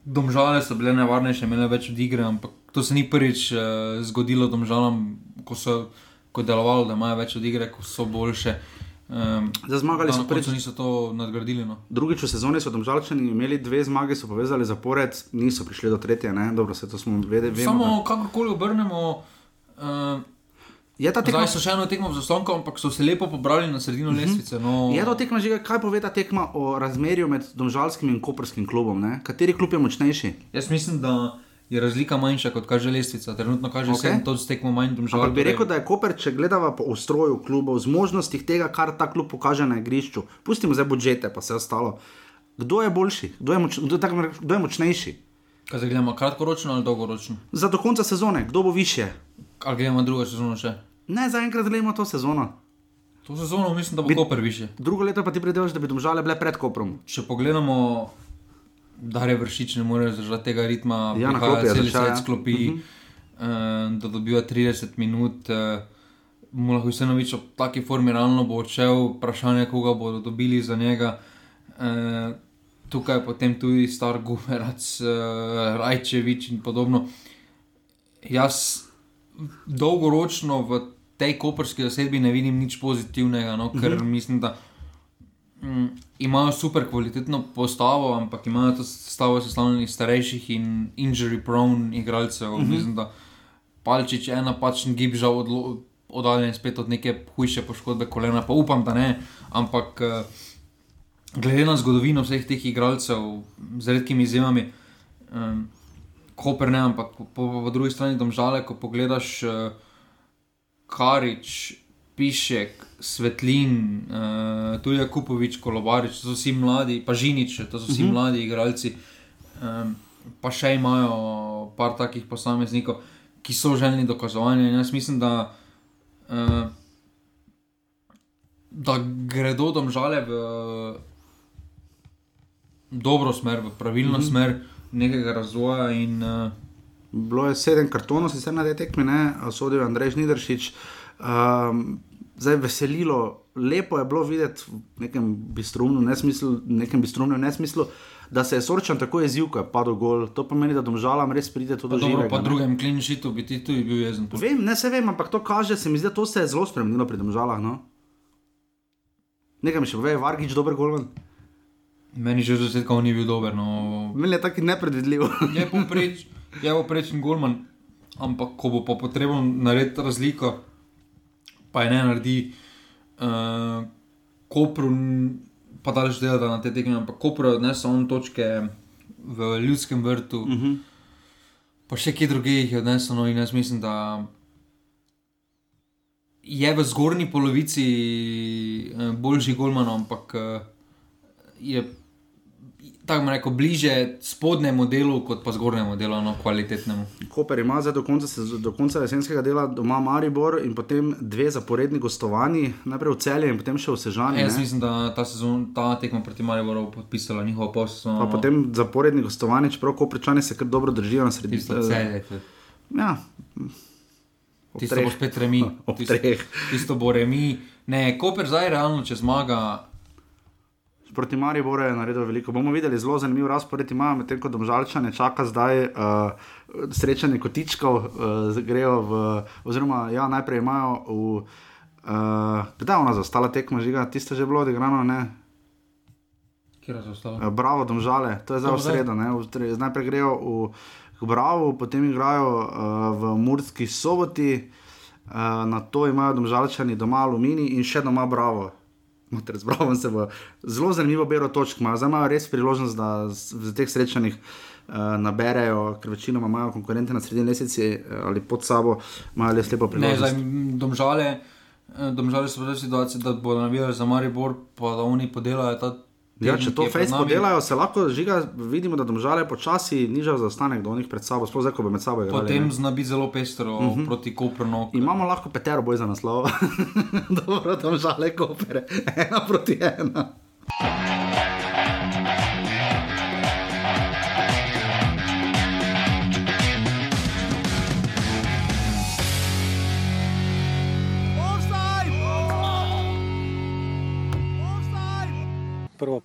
domžale so bile nevarnejše, imele več od igre, ampak to se ni prvič uh, zgodilo domžalam, ko so ko delovalo, da imajo več od igre, ko so boljše. Um, Zmagali so prvič. Niso to nadgradili. No. Drugič v sezoni so domžalčani imeli dve zmage, so povezali zapored, niso prišli do tretje. Ne? Dobro, se to smo vedeli. Samo kakorkoli obrnemo. Uh, Je ta tekma? Zdaj so še eno tekmo v zaslonku, ampak so se lepo pobrali na sredino uh -huh. lestvice. No. Je to tekma že, kaj pove ta tekma o razmerju med domžalskim in koprskim klubom? Ne? Kateri klub je močnejši? Jaz mislim, da je razlika manjša, kot kaže lestvica. Trenutno kaže, okay. se to stekmo manj domžal. Ampak bi rekel, da je Koper, če gledava po ustroju klubov, z možnostih tega, kar ta klub pokaže na igrišču, pustimo zdaj budžete, pa vse ostalo. Kdo je boljši, kdo je, moč, kdo, tako, kdo je močnejši? Kaj se gledamo, kratkoročno ali dolgoročno? Za do konca sezone, kdo bo više? Ali gledamo drugo sezono še? Ne, zaenkrat gledamo to sezono. To sezono mislim, da bo bi, Koper više. Drugo leto pa ti predevaš, da bi domžale bile pred Koprom. Če pogledamo da je vršič, ne more zdržati tega ritma, ja, da se cel svet sklopi, uh -huh. uh, da dobiva 30 minut. Uh, Mu lahko vseeno več v taki formi realno bo odšel, vprašanje, koga bodo dobili za njega. E, tukaj je potem tudi star Gumerac, e, Rajčevič in podobno. Jaz dolgoročno v tej koperski zasedbi ne vidim nič pozitivnega, no, ker uh -huh. mislim, da imajo super kvalitetno postavo, ampak imajo to stavo sestavljenih starejših in injury prone igralcev. Uh -huh. Mislim, da palčič je napačen gib, žal odlo, oddaljen spet od neke hujše poškodbe kolena, pa upam, da ne. Ampak uh, glede na zgodovino vseh teh igralcev, z redkimi izjemami. Um, Koper ne, ampak po, po, po drugi strani domžale, ko pogledaš uh, Karič, Pišek, Svetlin, uh, tudi Kupovič, Kolobarič, to so vsi mladi, pa Žinič, to so vsi uh -huh. mladi igralci. Um, pa še imajo par takih posameznikov, ki so želni dokazovanja. Jaz mislim, da, uh, da gredo domžale v dobro smer, v pravilno uh -huh. smer nekega razvoja. In, uh, Bilo je sedem kartonov, sicer na te tekme, sodijo Andrej Žnidršič. Um, zdaj veselilo, lepo je bilo videti v nekem bistrumnem nesmislu, nekem bistrumnem nesmislu, da se je sorčan tako jezil, ko je padel gol. To pomeni, da domžalam res pride to do življenja. Pa drugem klinčitu bi ti tudi bil jezen. Vem, ne se vem, ampak to kaže, se mi zdi, da to se je zelo spremenilo pri domžalah. No? Nekaj mi še pove, Vargič, dober golman. Meni že že zelo ni bil dober. No. Meni je tako nepredvidljiv. je poprečen golman, ampak ko bo pa potrebno narediti razliko pa je ne naredi, uh, Kopru, pa da že dela na te tekme, ampak Kopru ne samo točke v ljudskem vrtu, uh Mhm. -huh. pa še kje druge jih je odneslo. No, in jaz mislim, da je v zgornji polovici uh, boljši Golman, ampak uh, je. Tako rekel, bliže spodnjemu delu, kot pa zgornjemu delu, no, kvalitetnemu. Koper ima zdaj do konca, do konca jesenskega dela doma Maribor in potem dve zaporedni gostovanji, najprej v celje in potem še v Sežani. Jaz ne. mislim, da ta, sezon, ta tekma proti Mariboru bo podpisala njihovo posel. Pa potem zaporedni gostovanje, čeprav Koprečani se kar dobro držijo na sredini. tisto celje. Ja, ob Tisto treh. bo spet remi. <laughs> Tisto, tisto bo remi. Ne, Koper zdaj realno, če zmaga, Proti Mariboru je naredil veliko. Bomo videli zelo zanimiv razpored, imajo medtem ko domžalčane čaka zdaj uh, srečanje kotičkov, uh, grejo v, oziroma ja, najprej imajo v, uh, kdaj je ona zaostala tekma, žiga, tiste že bilo odigrano, ne? Eh, Bravo, domžale, to je zdaj v sredo. ne, v Najprej grejo v, Bravo, potem igrajo uh, v Murski soboti, uh, na to imajo domžalčani doma Alumini in še doma Bravo. Noter z Bravo se bo zelo zanimivo bero točk, imajo zdaj imajo res priložnost, da v teh srečanjih uh, naberejo, ker večinoma imajo konkurente na sredini lesici uh, ali pod sabo, imajo res lepo Ne, zdaj priložnost. m, domžale, eh, domžale so v tej situaciji, da bodo navijali za Maribor, pa da oni podelajo ta. Ja, če to Facebook nami. delajo, se lahko žiga, vidimo, da domžale počasi nižajo zaostanek do njih pred sabo, sploh zdaj, ko bi med sabo igrali. Potem zna biti zelo pestro uh -huh. proti Koprnu. Imamo lahko petero boj za naslov, <laughs> dobro, tam žale kopere, ena proti ena.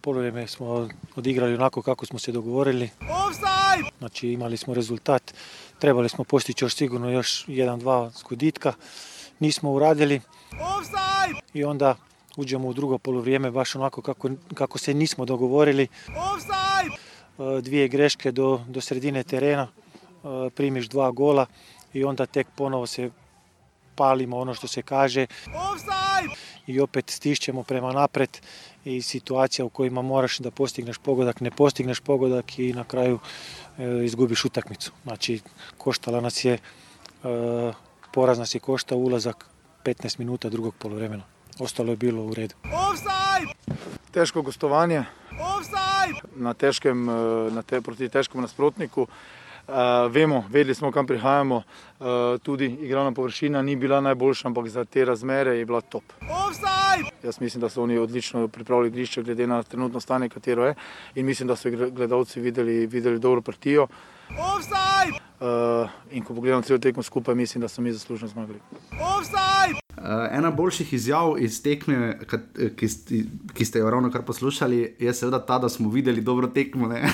Prvo polovreme smo odigrali onako kako smo se dogovorili. Znači imali smo rezultat, trebali smo postići još sigurno još jedan, dva zgoditka. Nismo uradili. I onda uđemo u drugo poluvrijeme baš onako kako, kako se nismo dogovorili. E, Dvije greške do, do sredine terena, e, primiš dva gola i onda tek ponovo se palimo ono što se kaže i opet stišćemo prema napred i situacija u kojima moraš da postigneš pogodak, ne postigneš pogodak i na kraju e, izgubiš utakmicu. Znači, koštala nas je, e, poraz nas je koštao ulazak 15 minuta drugog poluvremena. Ostalo je bilo u redu. Težko gostovanje na težkem, eh, na te, proti težkemu nasprotniku. Uh, vemo, vedeli smo, kam prihajamo, uh, tudi igralna površina ni bila najboljša, ampak za te razmere je bila top. Jaz mislim, da so oni odlično pripravili igrišče, glede na trenutno stanje, katero je, in mislim, da so gledalci videli, videli dobro partijo. Uh, in ko pogledam celo tekmo skupaj, mislim, da so mi zaslužno zmagali. Uh, ena boljših izjav iz tekme, kat- ki, ki ste jo ravno kar poslušali, je seveda ta, da smo videli dobro tekmo. ne.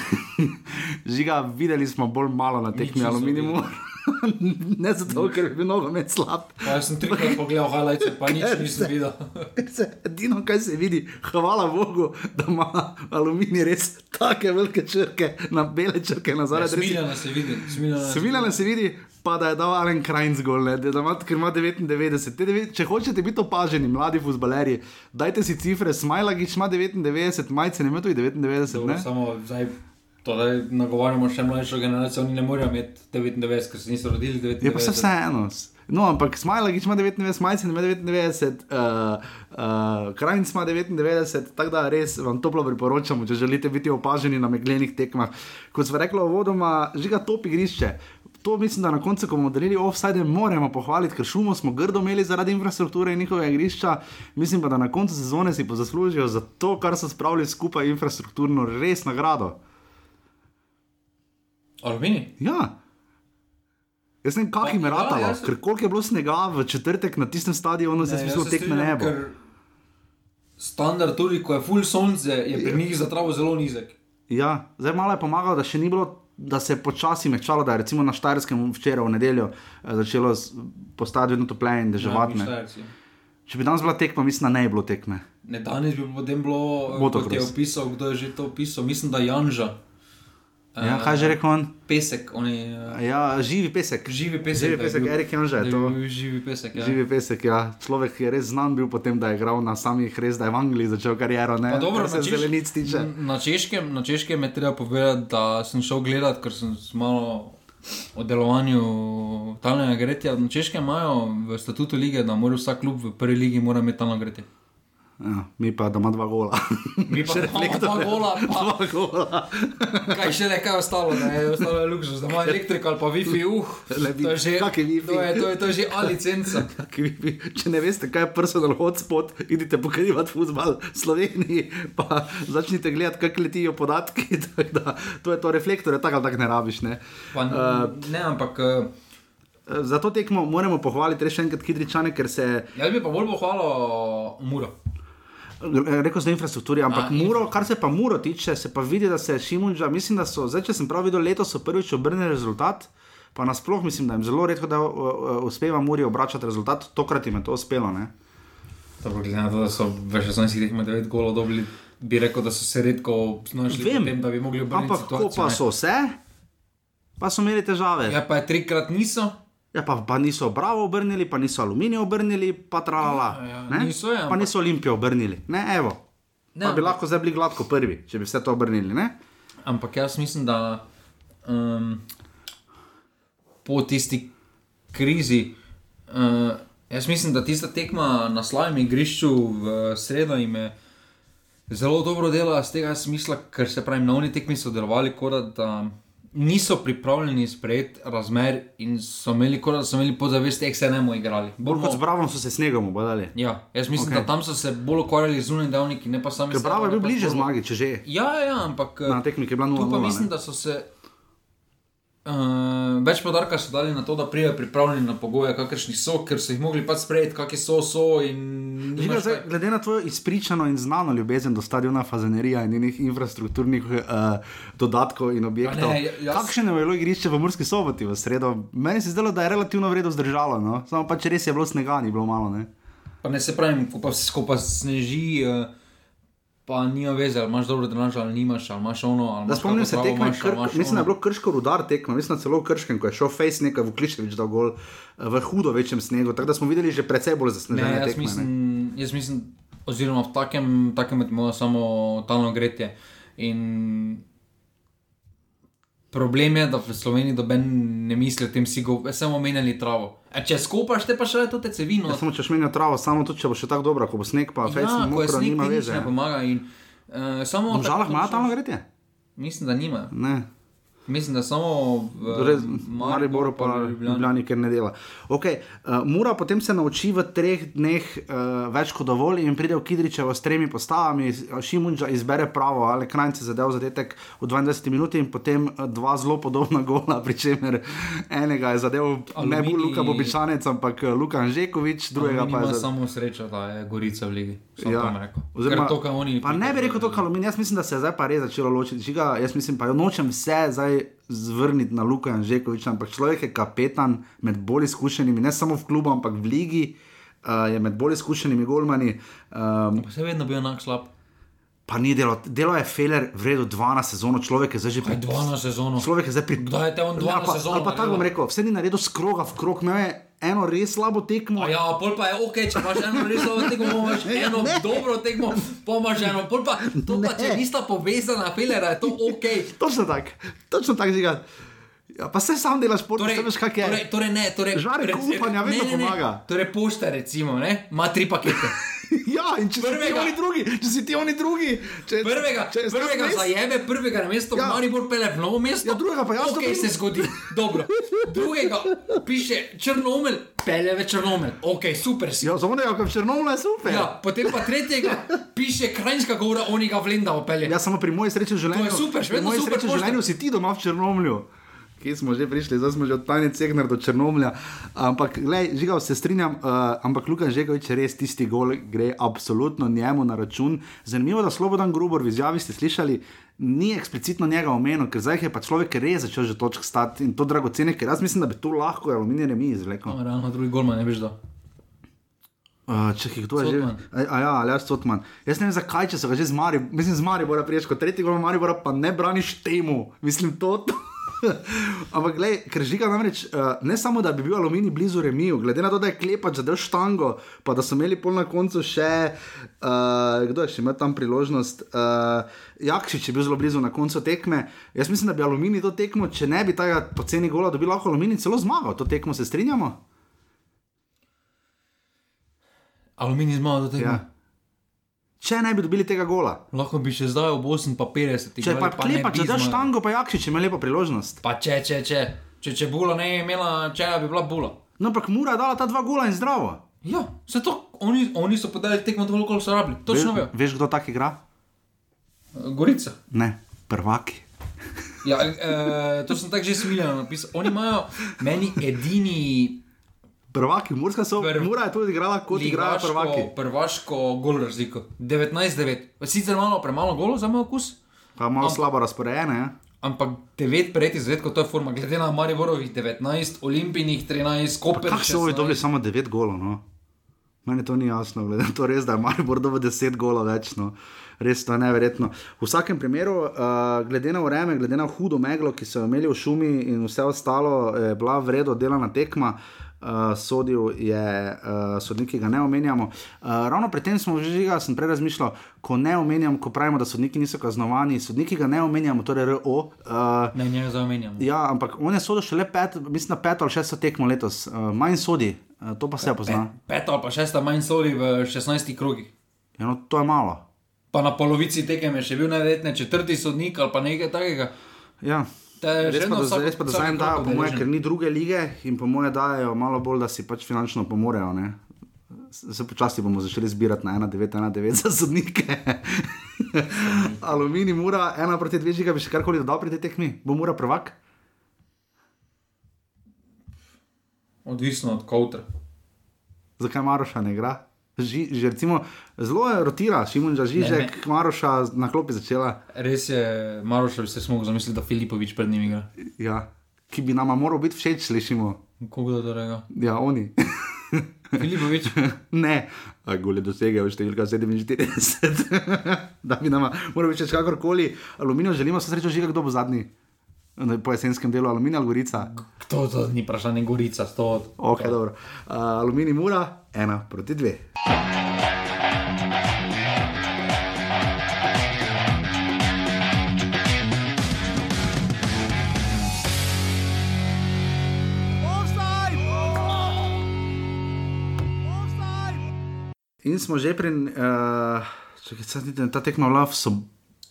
<laughs> Žiga, videli smo bolj malo na tekmi Aluminium. <laughs> ne zato, ker bi bil nogomet slab. Pa jaz sem trikrat pogledal highlights, pa nič nisem videl. <laughs> Se edino, kaj se vidi, hvala Bogu, da ima aluminij res take velike črke, na bele črke na zadnje. Smiljana se vidi. Smiljana se Smiljana se vidi, pa da je dal Alen Krajnc gol, ne, da ima, ker ima 99. Te devet- Če hočete biti opaženi, mladi futbalerji, dajte si cifre, Smajlagič ima 99, majce ne ima tudi 99, Dobro, ne? samo zdaj, torej, nagovarjamo še mlajšo generacijo, oni ne morejo imeti 99, ker se niso rodili 99. Je pa se vseeno. No, ampak Smajlagič ima 99, majce ima 99, uh, uh, Krajnc ima 99, tako da res vam toplo priporočamo, če želite biti opaženi na meglenih tekmah. Kot smo rekli, vodoma žiga top igrišče. To mislim, da na koncu, ko bomo delili offside, moramo pohvaliti, ker šumo smo grdo imeli zaradi infrastrukture in njihove igrišča. Mislim pa, da na koncu sezone si pa zaslužijo za to, kar so spravili skupaj infrastrukturno, res nagrado. Alumini? Ja. Jaz ne vem, kak jim je Ja, ratalo, jaz- ker koliko je bilo snega v četrtek na tistem stadionu, smisel se tekme ne bo. Standard tudi, ko je full sonce, je pri njih za travo zelo nizek. Ja, zdaj malo je pomagalo, da še ni bilo, da se je počasi mehčalo, da je recimo na Štajerskem včeraj v nedeljo eh, začelo postajati vedno topleje in deževati. Ja. Če bi danes bila tekma, mislim, da ne bi bilo tekme. Ne, danes bi potem bilo, kot Motocross. je opisal, kdo je že to opisal, mislim, da Janža. Ja, kaj že rekel on? Pesek, oni. Uh, Ja, živi pesek. živi pesek. Živi pesek, bil- Erik je to. Živi pesek, ja. Živi pesek, ja. Človek je res znan bil potem, da je igral na samih res, da je v Angliji začel kariero, ne? Pa dobro, Kar se Češ- zelenic tiče. Na češkem, na češkem je treba povedati, da sem šel gledat, ker sem malo o delovanju talnega gretja. Na češkem imajo v statutu lige, da mora vsak klub v prvi ligi imeti talno gretje. Ja, mi pa da ima dva gola. Mi pa <laughs> imamo dva gola, pa dva gola. <laughs> kaj še nekaj ostalo, ne, je ostalo je luksus, da ima elektriko ali pa Wi-Fi, uh, Le to je že, kak je Wi-Fi? to je, to je, to je že <laughs> A licenca. Ki vi- vi- Če ne veste, kaj je personal hotspot, idite pokrivati futbol v Sloveniji, pa začnite gledati, kako letijo podatki. Da, to je to reflektor, tako ali tako ne rabiš. Ne? Pa, uh, ne, ampak uh, Za to tekmo moramo pohvaliti res še enkrat Kidričane, ker se jaz bi pa bolj pohvalil Muro. Rekel sem infrastrukturi, ampak A, muro, kar se pa muro tiče, se pa vidi, da se Šimunča, mislim, da so, zdaj, če sem prav videl, letos so prvič obrnili rezultat. Pa nasploh mislim, da jim zelo redko da, uspeva Muri obračati rezultat, tokrat jim je to uspelo. Ne? Dobro, glede na to, da so v 16 letih med 9 golov dobili, bi rekel, da so se redko znašli v tem, da bi mogli obrniti ampak ko pa so vse, pa so imeli težave. Ja, pa je trikrat niso. Ja, pa, pa niso Bravo obrnili, pa niso Aluminij obrnili, pa tralala. Ja, ja, ne? niso, ja, pa niso Olimpijo obrnili. Ne, evo. Ne, Pa bi lahko zdaj bili gladko prvi, če bi vse to obrnili. Ne? Ampak jaz mislim, da um, po tisti krizi, uh, jaz mislim, da tista tekma na slavnem igrišču v sredo jim je zelo dobro delala z tega smisla, ker se pravi, na oni tekmi so delovali kot da, da niso pripravljeni sprejeti razmer in so imeli kot da so imeli podzavest, ek se ne bomo igrali. Bolj kot z Bravo so se snegom obadali. Ja, jaz mislim, Ok. okay. da tam so se bolj ukvarjali z zunanjimi dejavniki, ne pa sami Ker Bravo je bil bliže zmagi, če že. Ja, ja, ampak Na tekmi, je bila 0-0. Tu pa mislim, da so se uh, več podarka so dali na to, da pridejo pripravljeni na pogoje, kakršni so, ker so jih mogli pač sprejeti, kakšni so, so in Žiga, zdaj, glede na tvojo izpričano in znano ljubezen do stadiona Fazanerija in njenih infrastrukturnih uh, dodatkov in objektov, ne, jaz- kakšno je bilo igrišče v Murski soboti v sredo? Meni se zdelo, da je relativno vredno zdržalo, no? samo pač res je bilo snega, ni bilo malo. Ne? Pa ne se pravim, ko pa, ko pa sneži, uh, pa nima veze, ali imaš dobro drenaž, ali nimaš, ali imaš ono. Ali Da spomnim se tekme, imaš, krk, imaš mislim, da je ono. bilo krško rudar tekmo, mislim, da celo krškem, ko je šel Face nekaj v Kliševič dal gol eh, v hudo večjem snegu, tako da smo videli že precej bolj Ne, zasnežene jaz tekme. ne. mislim, jaz mislim, oziroma v takem, takem imamo samo talno gretje. In problem je, da v Sloveniji doben ne misli o tem, si go, samo omenjali travo. E, če skopaš, te pa še to te cevino. Ja, samo če šmenja travo, samo tudi če bo še tako dobra, ko bo sneg, pa Face ja, mokro, sneg, nima veze. ne pomaga. In, uh, samo V žalah imajo tam gretje? Mislim, da nima. Ne. Mislim, da samo v Torej, Mariboru pa Ljubljani, ker ne dela. Okay, uh, Mura potem se nauči v treh dneh uh, več kot dovolj in pride v Kidričevo s tremi postavami, Šimunča izbere pravo, ali krajnce zadev zadetek v 22 minuti in potem uh, dva zelo podobna <laughs> gola, pri čemer enega je zadev ne bo Luka Bobičanec, ampak eh, Luka Anžekovič, drugega pa ima je zadev. samo srečo, da je Gorica v ligi. Samo Ja. Oziroma, to, kar oni pa ne bi rekel to, kar aluminij, jaz mislim, da se je zdaj pa res začelo ločiti. Žiga, jaz mislim, pa jo nočem vse zdaj zvrniti na Luka Anžekoviča, ampak človek je kapetan med bolj izkušenimi, ne samo v klubu, ampak v ligi. Uh, je med bolj izkušenimi golmani, um, Pa se vedno bil enak slab. pa ni delo, delo je Feler vredno 12 sezono, človek je zdaj že dva na sezono? Človek je zdaj pri. Kdaj je te on dva Ja, na pa, ali pa tako bom rekel, vse ni naredil skroga v krog, imel je eno res slabo tekmo. A Ja, pol pa je ok, če imaš eno res dobro tekmo, imaš eno ne. dobro tekmo, pa imaš eno, pol pa, to pa če Ne. nista povezana, filera, je to ok. Točno tako, točno tako žiga. Ja, pa se sam delaš, šport, Torej, veš, kak je. torej, torej ne, torej, Žarek upanja ne, vedno ne, ne. pomaga. Torej, pošta, recimo, ne, ima tri pakete. <laughs> Ja, in če si ti Prvega- oni drugi, če si ti oni drugi, če, Prvega, če prvega res- zajebe, prvega na mesto, Ja. Maribor pele v novo mesto. Ja, drugega pa jaz Ok, dobim. se zgodi. Dobro. Drugega piše Črnomel, pele v Črnomel. Ok, super si. Ja, za onega, v Črnomlu je super. Ja, potem pa tretjega piše Krajinska gora, oni ga v Lendavo pele. Ja, samo pri moji sreči v življenju. To je super, še pri vedno moji super sreči v življenju si ti doma v Črnomlju. Kje smo že prišli, zdaj smo že od Tanja Cegnar do Črnomlja. Ampak, gledaj, žigal se strinjam, uh, ampak Luka Žekovič res tisti gol gre absolutno njemu na račun. Zanimivo, da Slobodan Grubor v izjavi ste slišali, ni eksplicitno njega omenil, ker zdaj je pa človek res začel že točk stati in to dragocene, ker jaz mislim, da bi tu lahko aluminij remi izvlekel. No, realno drugi golman ne veš da. Uh, Čakaj, kdo je že? A, a ja, ali jaz Cotman. Jaz ne vem, zakaj, če so ga že z Mari, mislim, z Maribora priješ, kot tretji gol Maribora, pa ne braniš temu. Mislim, to. <laughs> Ampak, gledaj, ker žiga namreč, uh, ne samo, da bi bil aluminij blizu remiju, glede na to, da je klepač zadev štango, pa da so imeli pol na koncu še, uh, kdo je še imel tam priložnost, uh, Jakšič je bil zelo blizu na koncu tekme. Jaz mislim, da bi aluminij to tekmo, če ne bi tega poceni gola, dobil lahko aluminij celo zmagal. To tekmo se strinjamo? Aluminij zmaga do tega. Ja. Če ne bi dobili tega gola. Lahko bi še zdaj ob 58, Če pa klepa, če daš štango, pa jakšič ima lepo priložnost. Pa če, če, če, če, če bula ne bi imela, če bi bila bula. No, ampak mura je dala ta dva gola in zdravo. Ja, se to, oni, oni so podali tekmo dovolj, koliko so rabili. Točno Ve, vejo. veš, kdo tak igra? Gorica. Ne, prvaki. Ja, e, to sem tako že smiljeno napisal. Oni imajo meni edini Prvaki, Murska so. Prv- Mura je tudi igrala kot igrajo prvaki. prvaško gol razliko. 19-9. Sicer malo premalo golo za moj okus, Pa malo slabo razporejene. Ja? ampak 9 prejetih zadetkov, to je forma. Glede na Mariborovih 19, Olimpijinih 13, Koper. Kako so ovi 16. dobili samo 9 golov? No? Meni to ni jasno, glede na to res, da je Maribor dobil 10 golov več. No. Res to je neverjetno. V vsakem primeru, uh, glede na vreme, glede na hudo meglo, ki so jo imeli v šumi in vse ostalo, je bila vredno delana tekma. Uh, sodil je uh, sodnik, ki ga ne omenjamo. Uh, ravno pri tem smo že, žiga, sem prej razmišljal, ko ne omenjam, ko pravimo, da sodniki niso kaznovani, sodniki ga ne omenjamo, torej RO. Uh, Ne, njega zamenjamo. Ja, ampak on je sodel šele pet, mislim, na peto ali šesto tekmo letos, uh, manj sodi, uh, to pa se pozna. Peta ali pa šesta manj soli v 16 krogih. Ja, no, to je malo. Pa na polovici tekem je še bil najverjetneje četrti sodnik ali pa nekaj takega. Ja. Da je Res pa, da, res pa, da zdaj jim dajo, po moje, udeležen. ker ni druge lige in po moje dajo malo bolj, da si pač finančno pomorejo. Ne? Se počasi bomo začeli zbirati na 1,919 za sodnike. <laughs> Aluminij, mura, ena proti dve, žiga bi še karkoli dodal pri tej tekmi, bo mura prvak. Odvisno od koutra. Zakaj Maroša ne igra? Ži, že recimo, zelo je rotira, Šimun Žižek, Maroša na klopi začela. Res je, Maroš bi se lahko zamislil, da Filipovič pred njim igra. Ja, ki bi nama moral biti všeč, slišimo. Koga da tega? Ja, oni. Filipovič. <laughs> ne, gole dosegajo številka 47. <laughs> da bi nama, mora biti še kakorkoli. Aluminij želimo, se srečo žiga, kdo bo zadnji. Po jesenskem delu aluminija gorica. Kdo to ni vprašanje, Gorica, sto. Ok, dobro. Uh, aluminij mura, ena proti dve. In smo že pri, uh, čakaj, sad niti- ta tekma vlav so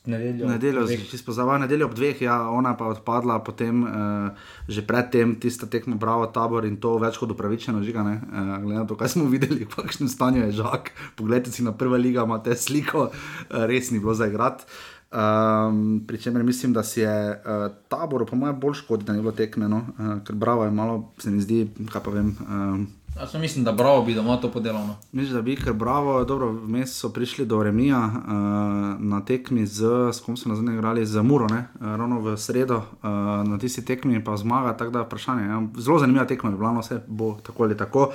Nedeljo. Nedeljo, če spozavajo nedeljo ob dveh, ja, ona pa odpadla, potem uh, že predtem tista tekma Bravo tabor in to več kot upravičeno žiga. Uh, glede na to, kaj smo videli, v kakšnem stanju je žak. Poglejte si na prva liga, imate sliko, uh, res ni bilo za igrati. Um, Pričemer mislim, da si je uh, tabor, po mojem, bolj škodi, da ni bilo tekme, no? uh, ker Bravo je malo, se mi zdi, kaj pa vem. Um, Jaz mislim, da bravo bi doma to podelal. No. Mislim, da bi, ker bravo, dobro, vmes so prišli do Remija uh, na tekmi z, s kom so nazadnje igrali, z Muro, ne? uh, ravno v sredo uh, na tisti tekmi pa zmaga, tako da vprašanje. Ja. Zelo zanimiva tekma, Ljubljana vse bo tako ali tako.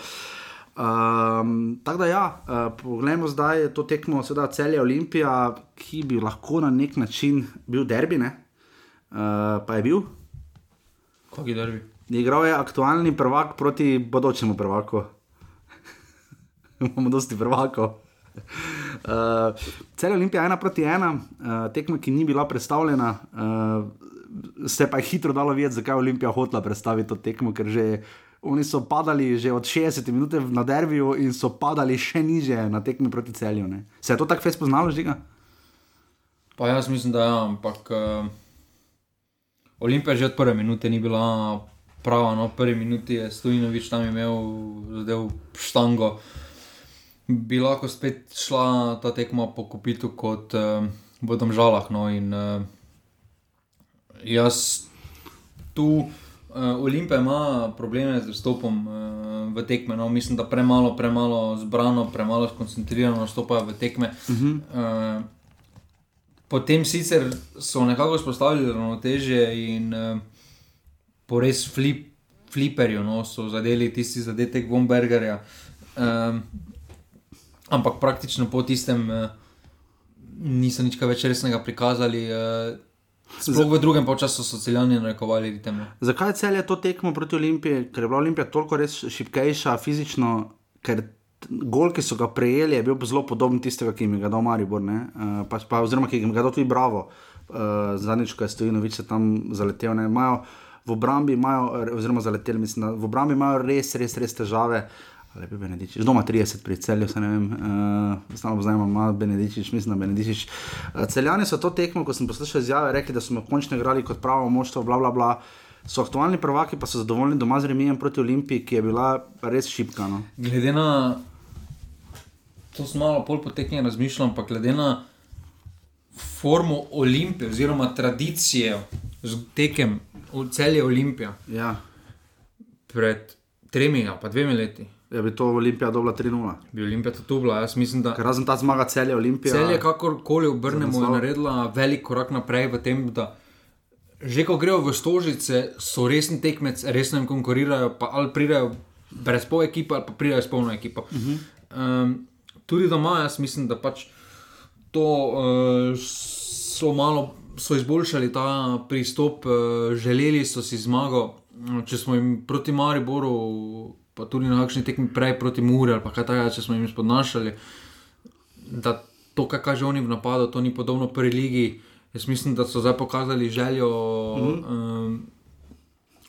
Um, tako da, ja, uh, poglejmo zdaj to tekmo, seveda celje Olimpija, ki bi lahko na nek način bil derbi, ne? uh, pa je bil. Kaki derbi? Igral je aktualni prvak proti bodočemu prvaku. <laughs> Imamo dosti prvakov. <laughs> Uh, Cel Olimpija ena proti ena, uh, tekma, ki ni bila predstavljena, uh, se pa je hitro dalo videti, zakaj je Olimpija hotela predstaviti to tekmo, ker že oni so padali že od 60 minut na derbiju in so padali še niže na tekmi proti celju. Ne. Se je to tako fez poznalo, žiga? Pa jaz mislim, da je, ja, ampak uh, Olimpija že od prve minute ni bila prava. No, prvi minuti je Stojinovič tam imel zadev štango. Bi lahko spet šla ta tekma po kopitu kot uh, v Domžalah. No, in uh, jaz tu. Uh, Olimpija ima probleme z vstopom uh, v tekme. No. Mislim, da premalo, premalo zbrano, premalo skoncentrirano nastopajo v tekme. Uh -huh. uh, Potem sicer so nekako vzpostavili ravnotežje in uh, po res flip, fliperju no, so zadeli tisti zadetek Bombergerja. Um, ampak praktično po tistem uh, niso nič več resnega prikazali. Uh, Sploh v drugem času so celjani narekovali ritem. no. Zakaj je celje to tekmo proti Olimpiji, ker je bila Olimpija toliko res šipkejša fizično, ker gol, ki so ga prejeli, je bil zelo podoben tistega, ki jim je ga dal Maribor, uh, pa, pa, oziroma ki jim ga dal tudi Bravo, uh, zadnjič, ko je Stojinovič tam zaletel. Imajo v obrambi, imajo, oziroma zaleteli, mislim, v obrambi imajo res, res, res težave. Lepi Benedičič, doma 30 pri celju, se ne vem, uh, stalno poznamo, ima Benedičič, mislim, da Benedičič. Uh, celjani so to tekmo, ko sem poslušal izjave, rekli, da smo končno igrali kot pravo moštvo, bla, bla, bla. So aktualni prvaki, pa so zadovoljni doma z remijem proti Olimpiji, ki je bila res šipka. No. Glede na to, sem malo pol poteknjen razmišljal, ampak glede na formo Olimpije, oziroma tradicijo tekem v celje Olimpija Ja, pred tremi pa dvemi leti, ja bi to Olimpija dobila 3-0. bi Olimpija to bila. Jaz mislim, da Ker razen ta zmaga celje Olimpije. celje, kakorkoli obrnemo, je naredila velik korak naprej v tem, da že ko grejo v Stožice, so resni tekmec, resno jim konkurirajo, pa ali pridejo brez pol ekipe, ali pa pridejo s polno ekipo. Uh -huh. um, tudi doma, jaz mislim, da pač to uh, so malo. So izboljšali ta pristop, eh, želeli so si zmago. Če smo jim proti Mariboru, pa tudi na kakšni tekmi prej proti Muri ali pa kaj takega, če smo jim spodnašali, da to, kar kaže oni v napadu, to ni podobno pri ligi. Jaz mislim, da so zdaj pokazali željo, mm -hmm. um,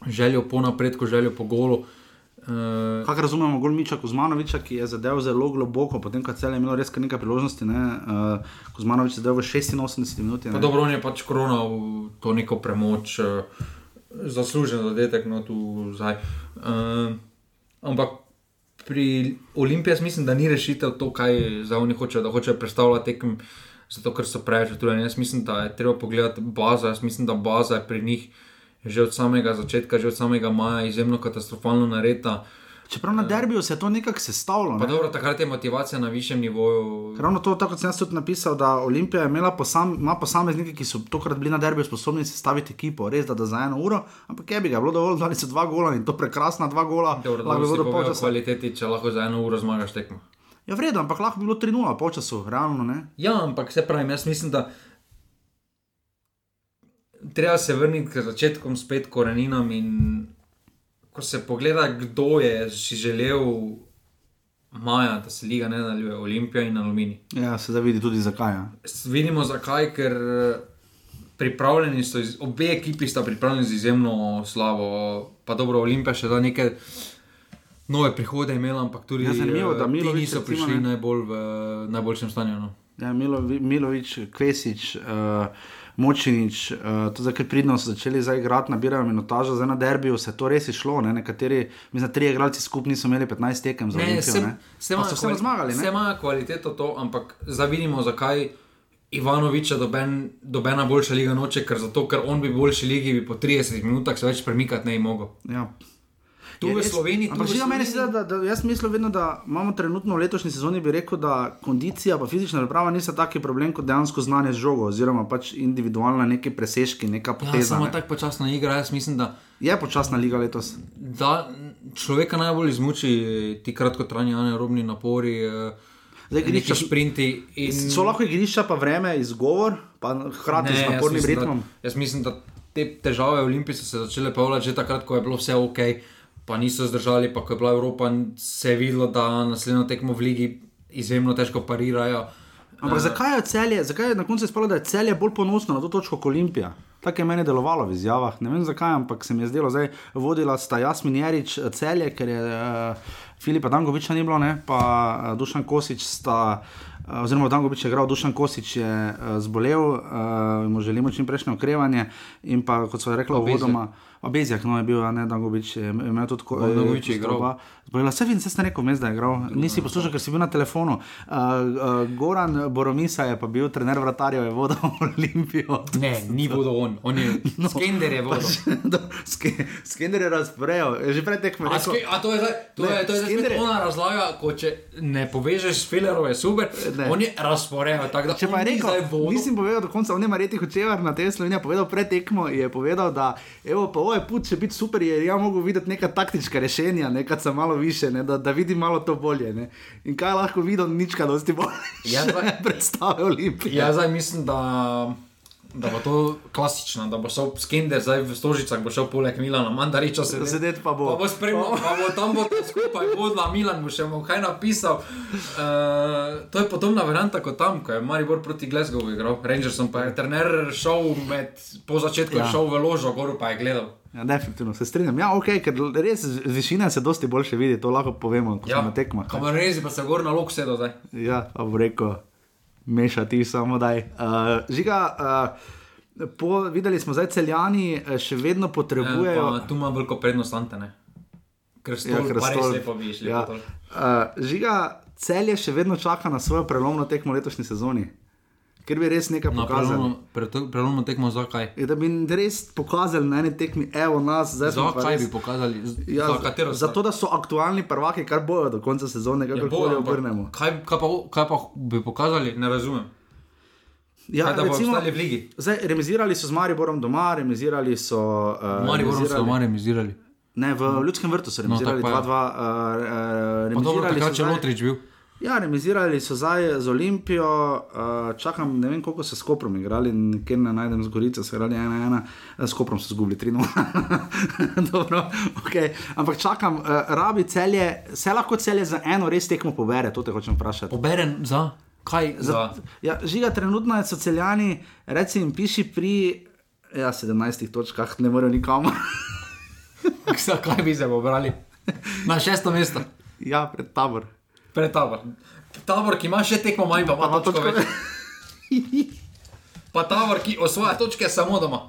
željo po napredku, željo po golu. Uh, Kaj razumemo, gol Miča Kuzmanoviča, ki je zadev zelo globoko, potem ko celje je imelo res kar nekaj priložnosti. Ne? Uh, Kuzmanovič je zadev v 86 minuti. pa dobro, on je pač koronal to neko premoč, uh, zaslužen zadetek, no tu zdaj. Uh, ampak pri Olimpiji mislim, da ni rešitev to, kaj za oni hočejo, da hočejo predstavljati tekem. Zato, ker so preveč utrujeni. Jaz mislim, da je treba pogledati bazo. Jaz mislim, da baza je pri njih že od samega začetka, že od samega maja, izjemno katastrofalno narejena. Čeprav na derbiju se je to nekako sestavilo. Pa Ne? dobro, takrat je motivacija na višjem nivoju. Ravno to, tako kot sem tudi napisal, da Olimpija imela posam, ima posameznike, ki so tokrat bili na derbiju sposobni sestaviti ekipo, res da, da za eno uro, ampak je bi ga bilo dovolj, da so dva gola in to prekrasna dva gola. Dobro, lahko bi bi bilo polčasa. kvaliteti, če lahko za eno uro zmagaš tekmo. Ja, vredno, ampak lahko bi bilo 3-0 po času, realno ne. Ja, ampak se pravi, jaz mislim, da treba se vrniti k začetkom, spet koreninam. In ko se pogleda, kdo je si želel maja, da se liga ne nadaljuje, Olimpija in Alumini. Ja, se da vidi tudi zakaj. Ja. Vidimo zakaj, ker eh, pripravljeni so, iz, obe ekipi sta pripravljeni z izjemno slavo. Pa dobro, Olimpija še da neke nove prihode imela, ampak tudi Ja, zanimivo, da eh, ti Milović niso recimo, prišli ne. najbolj v najboljšem stanju. No. Ja, Milovi, Milovič, Kvesič, uh, Močinič, uh, to zdaj, ker pridno so začeli zdaj igrati, nabirajo minutažo, zdaj na derbiju se to res išlo. Ne? Nekateri, mislim, da tri igralci skupaj niso imeli 15 tekem za Olimpijo. se, se ima vseeno zmagali. Se Ne? ima kvaliteto to, ampak zdaj vidimo, zakaj Ivanoviča doben, dobena boljša liga noče, ker, zato, ker on bi v boljši ligi bi po 30 minutah se več premikati ne bi mogel. Ja. Tu Je v Sloveniji, Ampak že meni se zdi, da, da jaz mislim vedno, da imamo trenutno v letošnji sezoni, bi rekel, da kondicija in fizična priprava niso taki problem kot dejansko znanje z žogo, oziroma pač individualna neki presežki, neka Ja, poteza. samo ne. tako počasna igra. Jaz mislim, da, Je počasna liga letos. da človeka najbolj izmuči ti kratkotrajni anaerobni napori, eh, Zdaj, igrišča- sprinti. In... So lahko igrišča, pa vreme, izgovor, pa hkrati z napornim ritmom. Da, jaz mislim, da te težave v Olimpiji so se začele pojavljati že takrat, ko je bilo vse ok, pa niso zdržali, pa ko je bila Evropa, se je videlo, da naslednjo tekmo v ligi izjemno težko parirajo. Ampak zakaj je celje, zakaj je na koncu izpadlo, da je celje bolj ponosno na to točko kot Olimpija? Tako je meni delovalo v izjavah. Ne vem zakaj, ampak se mi je zdelo, da vodila sta Jasmin Jarič celje, ker je uh, Filipa Dangoviča ni bilo, ne? pa uh, Dušan Kosič sta. Uh, oziroma, Dangovič je igral, Dušan Kosič je uh, zbolel, uh, mu želimo čim prejšnje okrevanje. In pa, kot so rekli, uvodoma, Bezjak, no je bil, a ne Dangovič, je imel tudi tako. Dangovič je igral. Zbolela, vse vidim, se ste rekel, vmes, da je igral. Nisi poslušal, ker si bil na telefonu. Uh, uh, Goran Boromisa je pa bil trener vratarjev, je vodil <laughs> Olimpijo. Ne, ni vodil on, on je <laughs> no, Skender je vodil. <laughs> Ske- Skender je razporejal, že pred tekmo A, rekel. ske, a to je zdaj, to Ne, je, to je zdaj je- ona razlaga, ko če ne povežeš s Fillerov, je super. Ne. On je razporejal, tako da Če pa je ni zdaj rekel, vodil. nisem povedal do konca, on je Marjeti Hočevar na tej Sloveniji povedal pred tekmo, je povedal, da evo, pa ovo je put, če biti super, je ja mogel videti neka taktička rešenja, nekaj sem malo više, ne, da, da vidim malo to bolje. Ne. In kaj lahko videl, nič kaj dosti bolje. Ja, <laughs> zdaj- predstave Olimpije. Ja, zdaj mislim, da da bo to klasično, da bo šel skender zdaj v Stožicah, bo šel poleg Milana, Mandariča se Sedeti pa bo. Pa bo spremljal, pa bo tam bo skupaj vodila, Milan bo še mu kaj napisal. Uh, to je podobna varianta kot tam, ko je Maribor proti Glasgowu igral. Rangersom pa je trener šel med, po začetku ja. Šel v ložo, gor pa je gledal. Ja, definitivno se strinjam. Ja, ok, ker res z višine se dosti boljše vidi, to lahko povemo, ko ja. smo na tekmah. Kamerezi pa se gor na lok sedel zdaj. Ja, pa bo rekel, mešati samo daj. Uh, žiga, uh, po, videli smo zdaj celjani, eh, še vedno potrebujejo. Ja, pa tu ima veliko prednost Antene. Ker Ja, stol, ker pa bi išli. ja. Uh, žiga, celje še vedno čaka na svojo prelomno tekmo v letošnji sezoni, ker bi res nekaj Na pokazali. pre, prelomno tekmo zakaj? Je, da bi res pokazali na eni tekmi, evo nas, zdaj smo Zakaj res- bi pokazali? Z- Ja, za katero zato, da so aktualni prvaki, kar bojo do konca sezone, Ja, bo, kakorkoli ampak obrnemo. Kaj, kaj, pa, kaj pa bi pokazali, ne razumem. Ja, Kaj, ligi? Zdaj, remizirali so z Mariborom doma, remizirali so. Uh, Mariborom so doma remizirali. Ne, v Ljudskem vrtu so remizirali tako pa je. 2-2. Uh, Pa dobro, remizirali takrat so če Lotrič bil. Ja, remizirali so zdaj z Olimpijo, uh, čakam, ne vem koliko so s Koprom igrali, ker ne najdem z Gorico, so igrali 1-1, Eh, s Koprom so zgubili 3-0. <laughs> Dobro, okay. Ampak čakam, uh, rabi celje, se lahko celje za eno res tekmo pobere, to te hočem vprašati. Poberen za kaj? Za, Za, ja, žiga, trenutno je so celjani, reci jim, piši pri ja, 17 točkah, ne morejo nikamor. <laughs> za kaj bi se pobrali? Na šesto mesto, ja, pred tabor. Pred tabor. Tabor, ki ima še tekmo manj, pa ima točko več. Pa tabor, ki osvaja točke samo doma.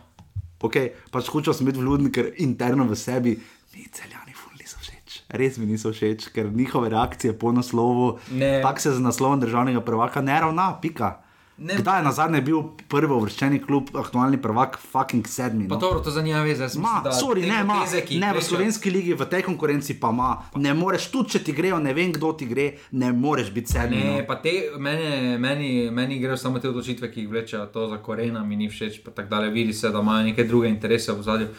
Ok, pač hočem sem biti vluden, ker interno v sebi mi celjani ful niso všeč. Res mi niso všeč, ker njihove reakcije po naslovu, Ne. tako se z naslovom državnega prvaka ne ravna, pika. Ne. Kdaj je na zadnje bil prvi uvrščeni klub, aktualni prvak, fucking sedmi? Pa No? dobro, to za njega veze. jaz Ma, sorry, ne, ma, ki jih ne, v slovenski ligi, v tej konkurenci pa ima. Ne moreš, tudi če ti grejo, ne vem kdo ti gre, ne moreš biti sedmi. Ne, no. pa te, meni, meni, meni grejo samo te odločitve, ki jih vlečejo, to za korena mi ni všeč, pa tako dalje. Vidi se, da imajo neke druge interese v zadju.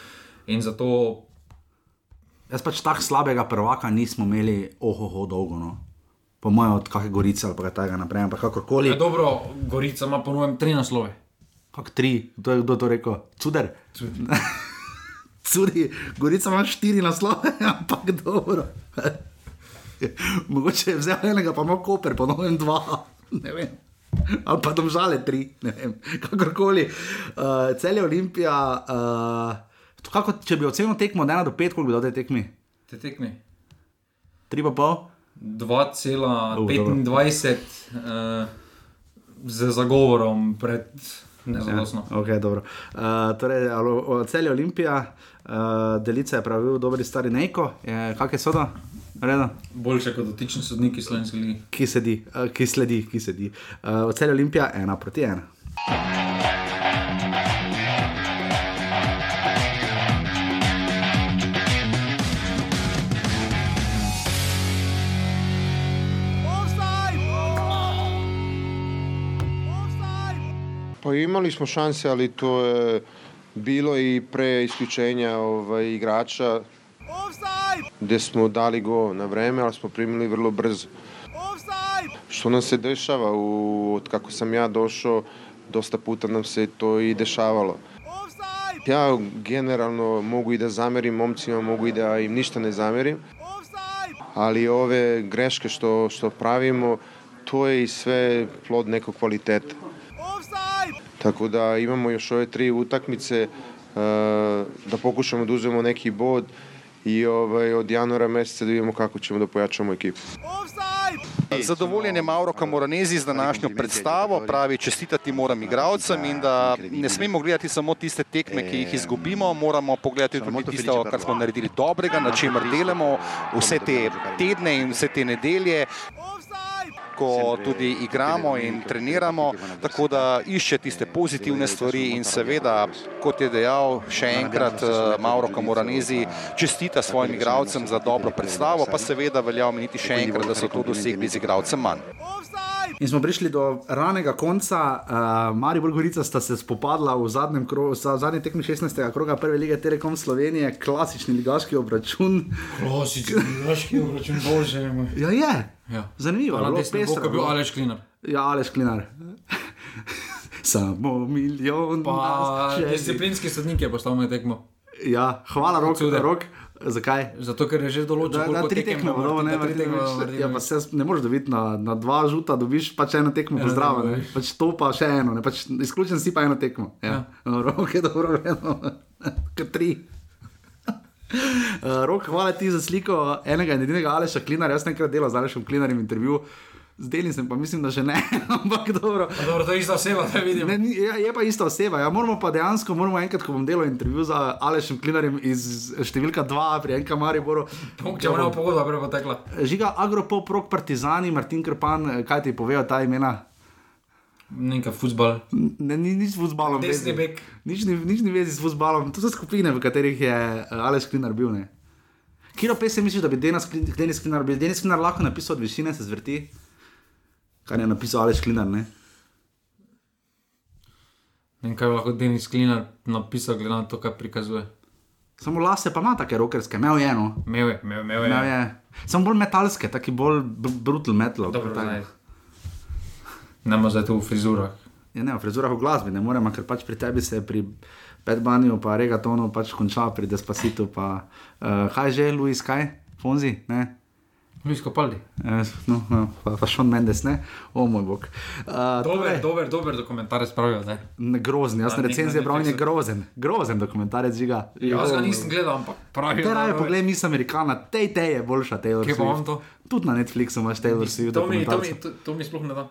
In zato, Jaz pač tako slabega prvaka nismo imeli, ohoho, dolgo. No. Po mojem, od kakšne gorice ali pa kaj takega naprej, ampak kakorkoli. je dobro, Gorica ima ponujem tri naslove. Kak tri, kdo je kdo to rekel? Cuder. Curi, <laughs> Gorica ima štiri naslove, <laughs> ampak dobro. <laughs> Mogoče je vzel enega, pa ima koper, pa novem dva. Ne vem. Ali pa domžale tri, ne vem. Kakorkoli. Uh, cel je Olimpija. Uh, kako, če bi ocenil tekmo od 1 do 5, koliko bi dal tej tekmi? Te tekmi. 3 pa pol? 2,25 uh, z zagovorom pred nezadostno. Ja. Okay, dobro. uh, torej, cel je Olimpija, uh, delica je pravil, dobri stari Nejko, je, kak je soda? Reda? Boljše kot dotični sodniki slovenske lige. ki, sedi, uh, ki sledi, ki sedi. Uh, Cel je Olimpija, ena proti ena. Pa imali smo šanse, ali to je bilo i pre isključenja ovaj, igrača gdje smo dali go na vreme, ali smo primili vrlo brzo. Što nam se dešava, u, od kako sam ja došao, dosta puta nam se to i dešavalo. Ja generalno mogu i da zamerim momcima, mogu i da im ništa ne zamerim, ali ove greške što, što pravimo, to je i sve plod nekog kvaliteta. Tako da imamo još ove tri utakmice e, da pokušamo da uzmemo neki bod i ovaj, od januara meseca da vidimo kako ćemo da pojačamo ekipu. Zadovoljen je Mauro Camoranesi z današnjo predstavo, pravi čestitati moram igralcem in da ne smemo gledati samo tiste tekme, ki jih izgubimo, moramo pogledati tudi tisto, kar smo naredili dobrega, na čemer delamo vse te tedne in vse te nedelje ko tudi igramo in treniramo, tako da išče tiste pozitivne stvari in seveda, kot je dejal še enkrat eh, Mauro Camoranesi, čestita svojim igralcem za dobro predstavo, pa seveda velja omeniti še enkrat, da so to dosegli z igralcem manj. In smo prišli do ranega konca. Uh, Maribor Gorica sta se spopadla v zadnjem krogu, v zadnji tekmi 16. kroga Prve lige Telekom Slovenije, klasični ligaški obračun. Klasični, raški obračun, bože. Ja, je. Ja. Zanimivo, Na bilo desnem pestro, boku je bil bilo. Aleš Klinar. Ja, Aleš Klinar. <laughs> samo milijon. Pa disciplinski sodnik je postal moj tekmo. Ja, hvala, rok, Cude. rok. Zakaj? Zato, ker je že določil, Da, koliko tri tekme, bodo, ne, tri tekme. Martinović. ja, pa se ne moreš dobiti na, na dva žuta, dobiš pač eno tekmo, pozdrav, tekmo ne, dobiš. pač to pa še eno, ne, pač izključen si pa eno tekmo. Ja, ja. rok je dobro, eno, <laughs> kot tri. Uh, <laughs> Rok, hvala ti za sliko enega in edinega Aleša Klinarja. Jaz nekaj delal z Alešem Klinarjem intervju, z sem pa mislim, da že ne, <laughs> ampak dobro. Pa Dobro, to je ista oseba, da vidim. Ne, ni- ja, je pa ista oseba. Ja, moramo pa dejansko, moramo enkrat, ko bom delal intervju z Alešem Klinarjem iz številka 2 pri Enka Mariboru. Če bo ne pogodba prej potekla. Žiga Agropop, Rok Partizani, Martin Krpan, kaj ti povejo ta imena? Nekaj futbal. Ne, ni nič bek. Nič ni, nič ni vezi z futbalom. To so skupine, v katerih je uh, Aleš Klinar bil. Ne? Kiro pesem misliš, da bi Denis Klin- Denis Klinar, bi Denis Klinar lahko napisal od višine, se zvrti? Kar je napisal Aleš Klinar, ne? Ne vem, kaj lahko Denis Klinar napisal, glede na to, kaj prikazuje. Samo lase pa ima take rokerske, imel je eno. Imel je, imel, imel je. Imel je. Samo bolj metalske, taki bolj br- brutal metal. Ne. Ima zdaj tu v frizurah. Ja, ne, v frizurah v glasbi ne moremo, ker pač pri tebi se pri Petbanju, pa Regatonu pač konča, pri Despasitu, pa uh, kaj že, Luis, kaj, Fonzi, ne. Luis Kopaldi. Eh, No, no, pa, pa Sean Mendes, ne, o moj bog. Uh, Dober, dober, dober dokumentarec pravijo zdaj. Grozen, jaz nek- recenzije bral, je Netflixu. grozen, grozen dokumentarec žiga. Jaz ga nisem gledal, ampak pravijo. Te raje poglej, Miss Americana, tej tej je boljša Taylor Kje pa Swift. to? Tudi na Netflixu imaš Taylor Swift. To mi, to, mi, to, to mi sploh ne da.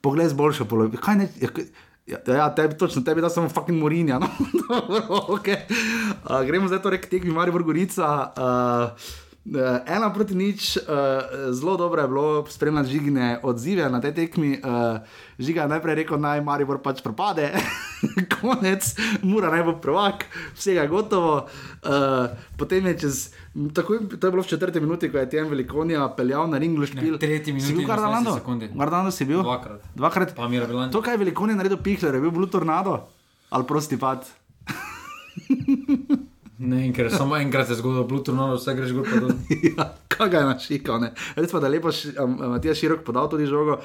Poglej z boljšo polovico. Kaj ne? Ja, kaj- Ja, ja, tebi, točno tebi da samo fucking morinja. No? Dobro, okay. uh, gremo zdaj torej k tekmi Maribor Gorica. Uh, Uh, ena proti nič, uh, zelo dobro je bilo spremljati žigine odzive na tej tekmi. Uh, žiga je najprej rekel, naj Maribor pač propade, <laughs> konec, mora naj bo prvak, vsega je gotovo. Uh, potem je čez, takoj, to je bilo v četrti minuti, ko je Tien Velikonija peljal na ringlu špil. tretji minuti Si bil in kar 18 Garlando? sekundi. Garlando si bil? Dvakrat. Dvakrat. Pa. To, kaj je veliko naredil Pihler, je bil Blue Tornado ali prosti pad. <laughs> Ne, ker samo enkrat se je zgodilo, Bluetooth, no, vse greš gor <laughs> ja, kaj ga je našikal. ne. Pa, da je lepo ši- um, Matija Širok podal tudi žogo uh,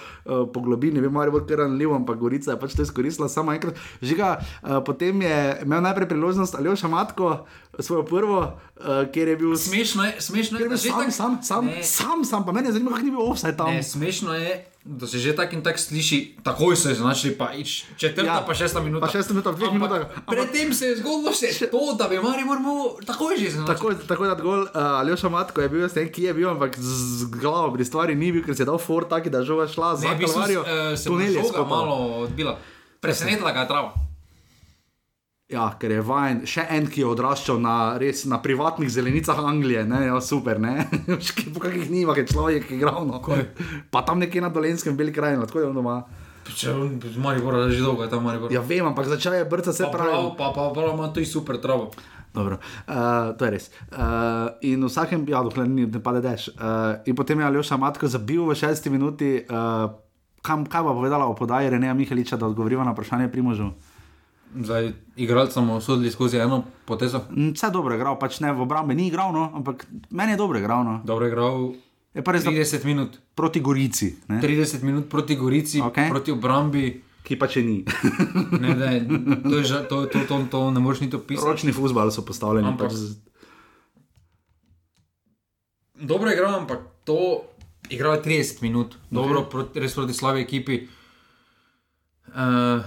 po globini, vem, ali bo kar ranljivo, ampak Gorica je pač to izkoristila samo enkrat. Žiga, uh, potem je imel najprej priložnost Aljoša Matko, svojo prvo, uh, kjer je bil Smešno je, smešno Ker je, je bil sam, tak- sam, sam, Ne. sam, sam, pa mene zanima, kako ni bil offside tam. Ne, smešno je, da se že tak in tak sliši, takoj so izenačili, pa iš, četrta, Ja, pa šesta minuta. pa šesta minuta, Ampak minutah. Ampak- Predtem se je zgodilo še to, da bi Mari moramo takoj že izenačiti. Tako, tako da gol uh, Aljoša Matko je bil, jaz ne vem, kje je bil, ampak z, glavo pri stvari ni bil, ker se je dal for taki, da žoga šla za Ne, v bistvu kalvarijo. uh, se tunel je je žoga malo odbila. Presenetila ga je trava. Ja, ker je vajen, še en, ki je odraščal na, res, na privatnih zelenicah Anglije, ne, ja, super, ne, <laughs> po kakih nivah je človek igral, no. pa tam nekje na dolenskem beli kraj, tako je on doma. Če on z Mariborom že dolgo je tam Maribor. Ja, vem, ampak začel je brca se pa pravi. prav, pa, pa prav ima to super travo. Dobro, uh, to je res. Uh, in v vsakem, ja, dokler ni, ne pade dež. Uh, in potem je Aljoša Matko zabil v šesti minuti, uh, kam, kaj pa povedala o podaji Reneja Mihaliča, da odgovoriva na vprašanje Primožu. Zdaj, igralci smo sodili skozi eno potezo. Mm, Vse dobro je igral, pač ne v obrambi ni igral, no, ampak meni je dobro igral. No. Dobro je igral Je pa res da 30 minut. proti Gorici, ne, 30 minut proti Gorici, okay. proti obrambi. ki pa če ni. <laughs> Ne, ne, to, ža- to, to, to, to ne moreš niti opisati. Ročni futbal so postavljeni. Ampak- Pač, z- Dobro je igral, ampak to igral je 30 minut, dobro, proti, res proti slabi ekipi. Uh,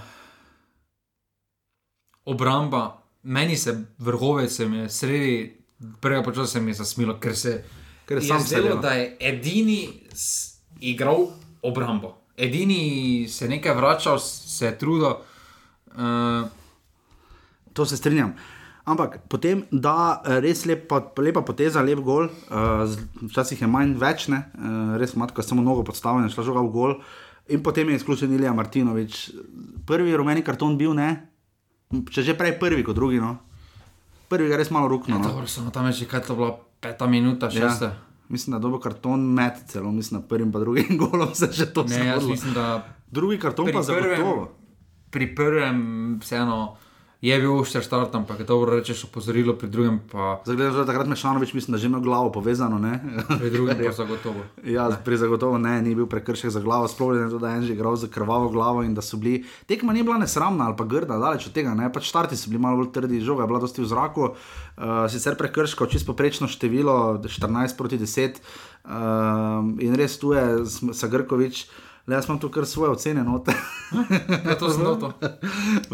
obramba, meni se vrhovec, se mi je sredi prvega počasa se mi je zasmilo, ker se Ker je sam zdelo, sedel. da je edini igral obrambo. Edini se je nekaj vračal, se je trudil. Uh, To se strinjam. Ampak potem, da eh, res lepa, lepa poteza, lep gol, uh, včasih je manj več, ne, uh, res matko, samo nogo podstavljena, šla žoga v gol. In potem je izključen Ilija Martinovič. Prvi rumeni karton bil, ne, če že prej prvi kot drugi. No. Prvi je res malo rukno. No. dobro, samo tam je že kaj to bila peta minuta, šesta. Ja. Mislim, da je dobil karton met, celo mislim, na prvim in drugim <laughs> golom se že to Ne, mislim, da Drugi karton pa prvem, zagotovo. pri prvem vseeno je bil ošter start, ampak je dobro rečeš opozorilo pri drugem, pa Zagledaj, da takrat Mešanovič mislim, da že ima glavo povezano. Ne? pri drugem <laughs> pa zagotovo. Ja, pri zagotovo ne, ni bil prekršek za glavo, sploh ne da je en že igral za krvavo glavo in da so bili. Tekma ni bila nesramna ali pa grda, daleč od tega, ne, pač štarti so bili malo bolj trdi, žoga je bila dosti v zraku, uh, sicer prekrška, čisto poprečno število, 14 proti 10 uh, in res tu je Sagrkovič. Le jaz imam tu kar svoje ocene note. <laughs> Ja, to sem to.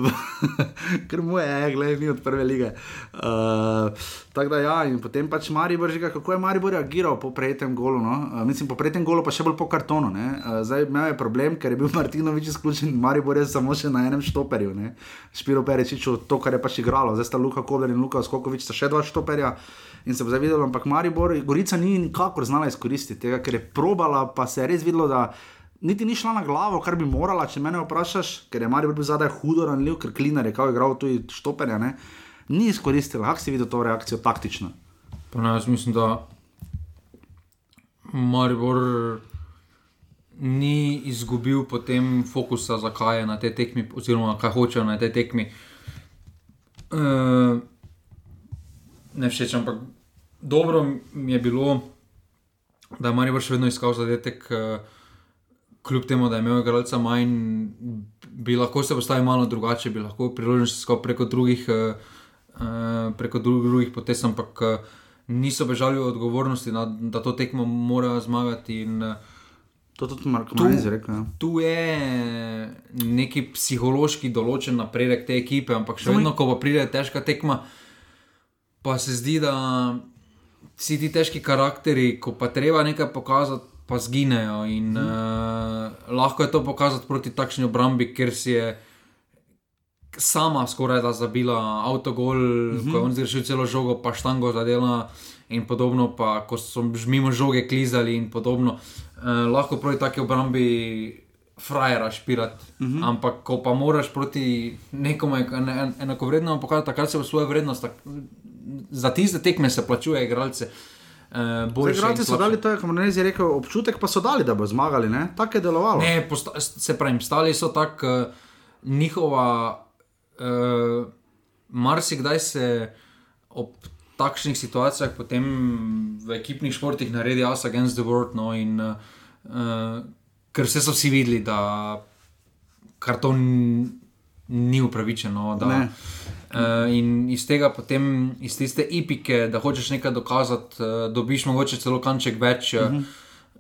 <laughs> Ker mu je, gledaj, mi od prve lige. Uh, tako da ja, in potem pač Maribor, že kako je Maribor reagiral po prejetem golu. No? Uh, mislim, po prejetem golu pa še bolj po kartonu. Uh, zdaj imel je problem, ker je bil <laughs> Martinovič izključen, Maribor je samo še na enem štoperju. Ne? Špiro Perečiču, to, kar je pač igralo, zdaj sta Luka Kober in Luka Skokovič, sta še dva štoperja. In se bo zdaj videlo, ampak Maribor, Gorica ni nikakor znala izkoristiti tega, ker je probala, pa se je res videlo, da niti ni šla na glavo, kar bi morala, če me vprašaš, ker je Maribor bil zadaj hudo ranljiv, ker Klinar je kao igral tudi štoperja, ne? ni izkoristila. Kako si videl to reakcijo taktično? Pa ne, jaz mislim, da Maribor ni izgubil potem fokusa, zakaj je na tej tekmi, oziroma kaj hočejo na tej tekmi. Uh, ne všeč, ampak dobro mi je bilo, da je Maribor še vedno iskal zadetek. Uh, Kljub temu, da je imel igralca manj, bi lahko se postavil malo drugače, bi lahko priložnost iskal preko drugih, uh, preko drugih potez, ampak uh, niso bežali od odgovornosti, da, da to tekmo morajo zmagati. In, uh, To tudi Marko Tu- Mariz rekel. Ja. tu je neki psihološki določen napredek te ekipe, ampak še vedno, ko pa pride težka tekma, pa se zdi, da vsi ti težki karakteri, ko pa treba nekaj pokazati, pa zginejo. In uh, lahko je to pokazati proti takšni obrambi, ker si je sama skoraj da zabila avtogol, mm -hmm. ko je on zgrešil celo žogo, pa štango zadela. In podobno, pa ko so mimo žoge klizali, in podobno, eh, lahko proti taki obrambi frajera špirati. Uh -huh. Ampak ko pa moraš proti nekomu en- en- enakovrednemu pokazati, takrat se v svojo vrednost, tak, za tiste tekme se plačuje igralce. Eh, Zdaj, boljše in Igralci so dali to, Mariz je rekel, občutek pa so dali, da bo zmagali. ne? Tako je delovalo. Ne, se pravi, stali so tako, uh, njihova, uh, marsikdaj se ob takšnih situacijah potem v ekipnih športih naredi us against the world. No, in, uh, uh, ker vse so vsi videli, da karton ni upravičeno. Da, Ne. Uh, in iz tega potem, iz tiste epike, da hočeš nekaj dokazati, uh, dobiš mogoče celo kanček več. Uh -huh.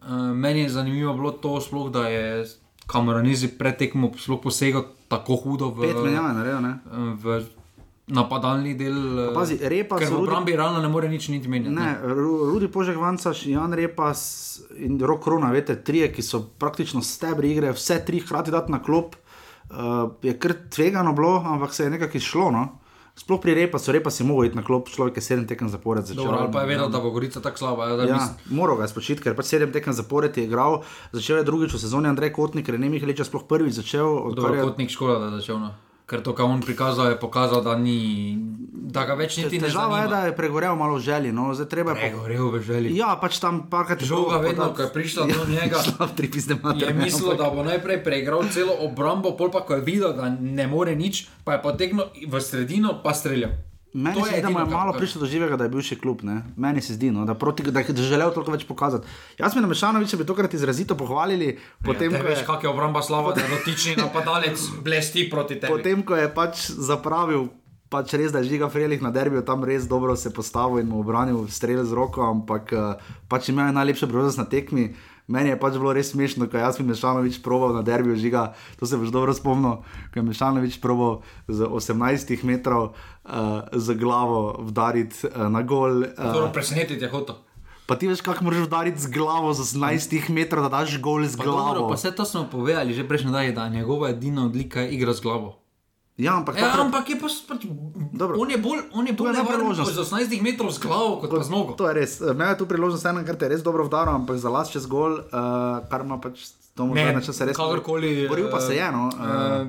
uh, meni je zanimivo bilo to, sploh, da je kameranizi pred tekmo sploh posegel tako hudo v, Pet menjav je naredil. Ne? v napadalni del. eh, pazi, Repa so v Rudi- obrambi realno ne more nič niti menjati. Ne, Ru- Rudi Požek Vancaš, Jan Repas in Rok Krona, veste, trije, ki so praktično stebri igre, vse tri hkrati dati na klop, uh, je kar tvegano bilo, ampak se je nekako izšlo. No? Sploh pri Repasu, Repas je mogel iti na klop, človek je sedem tekem zapored začel. Dobro, ali pa je vedel, da bo Gorica tako slaba. Ja, Ja, mislim- moral ga je spočiti, ker pač sedem tekem zapored je igral, začel je drugič v sezoni Andrej Kotnik, René Mihalič je sploh prvič začel. odkar je- kotnik škoda, da je začel. No. Ker to, kar on prikazal, je pokazal, da, ni, da ga več niti ne Težava je, da je pregorel malo v želji, no, zdaj treba je. Pregorel v želji. Ja, pač tam parkrat je Žoga probal vedno, podati- ko je prišla do <laughs> njega, Je mislil, da bo najprej preigral celo obrambo, pol pa ko je videl, da ne more nič, pa je potegnil v sredino, pa streljal. Meni se zdi, da mu je malo prišlo do živega, da je bil še klub. Ne? Meni se zdi, no, da, proti, da je želel toliko več pokazati. Jaz mi na Mešanoviča bi tokrat izrazito pohvalili, potem, ja, ko, veš, je, kak je obramba slava, da dotični napadalec blesti proti tebi. potem ko je pač zapravil. Pač res, da je žiga Frelih na derbiju tam res dobro se postavil in mu obranil strel z roko, ampak eh, pač imel je najlepše priložnost na tekmi. Meni je pač bilo res smešno, ko jaz bi Mešanovič proval na derbiju žiga, to se boš dobro spomnil, ko je Mešanovič proval z 18 metrov uh, z glavo vdariti uh, na gol. Uh, Dobro, presenetiti je hotel. Pa ti veš, kako moraš udariti z glavo z 18 metrov, da daš gol z Pa glavo. Dobro, pa vse to smo povedali že prejšnji dan, da je njegova edina odlika je igra z glavo. Ja, ampak Ja, takrat- ampak je pa pač, Dobro. on je bolj, on je To bolj nevaren z 18 metrov z glavo kot pa z nogo. To je res. Imel je tu priložnost, ena, te je res dobro vdaril, ampak za las čez gol, uh, kar ima pač tomu Ne, zadnje čase res. kakorkoli. Boril pa se je, no. Uh, Uh,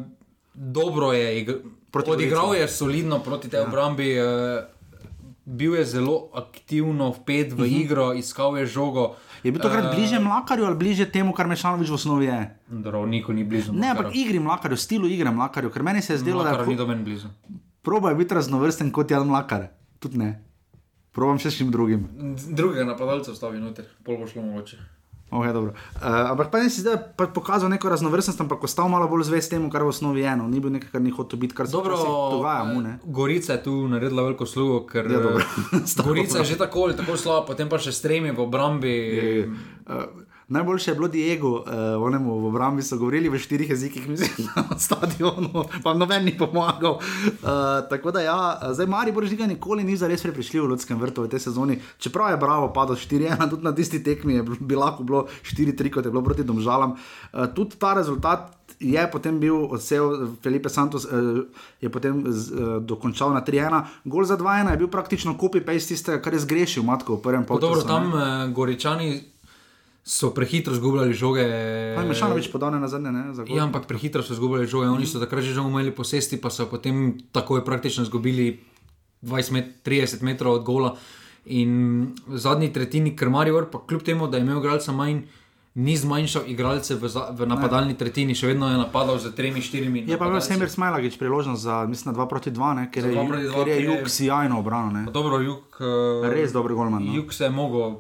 dobro je, igr... Odigral je solidno proti tej ja. obrambi. Uh, bil je zelo aktivno vpet v uh -huh. igro, iskal je žogo. Je bil tokrat uh, bliže Mlakarju ali bliže temu, kar Mešanovič v osnovi je? Niko ni blizu. Ne, ampak igri Mlakarju, stilu igre Mlakarju, ker meni se je zdelo, da Makar je ni ful- do meni blizu. Probaj biti raznovrsten kot Jan Mlakar, tudi ne. Probam še s čim drugim. Drugega napadalca vstavi noter, pol bo šlo mogoče. Okay, uh, ampak pa ne si zdaj pa pokazal neko raznovrstnost, ampak ostal malo bolj zvest temu, kar v osnovi je eno. Ni bil nekaj, kar ni hotel biti, kar se dogaja mu. Ne? Gorica je tu naredila veliko slugo, ker Ja, dobro. <laughs> Gorica je že tako ali tako slaba, potem pa še stremi v obrambi. Uh, Najboljše je bilo Diego, uh, onemu v obrambi so govorili v štirih jezikih, <laughs> mislim, na stadionu, pa noben ni pomagal. Uh, tako da, ja, zdaj Mari Boržika nikoli ni zares prepričljiv v Ljudskem vrtu v tej sezoni. Čeprav je Bravo padel 4-1, tudi na tisti tekmi je bi lahko bilo 4-3, kot je bilo proti Domžalam. Uh, tudi ta rezultat. Je potem bil odsev Felipe Santos, eh, je potem z, eh, dokončal na 3-1. Gol za 2-1 je bil praktično copy-paste tistega, kar je zgrešil Matko v prvem polčasu. Dobro, tam eh, Goričani so prehitro zgubljali žoge. Pa je Mešanovič podal na zadnje, ne? Ja, ampak prehitro so zgubljali žoge. Oni so takrat že imeli posesti, pa so potem takoj praktično izgubili 20 met, 30 metrov od gola. In v zadnji tretjini, ker Marijo, pa kljub temu, da je imel igralca manj. Ni zmanjšal igralce v, za, v napadalni tretjini, še vedno je napadal z 3-4 Je pa imel Semir Smajlagič priložnost za, mislim, 2 proti 2, ne, ker, je, proti dva, ker je Juk sjajno obrano. Dobro, jug. Uh, Res dober golman. No. Jug se je mogel,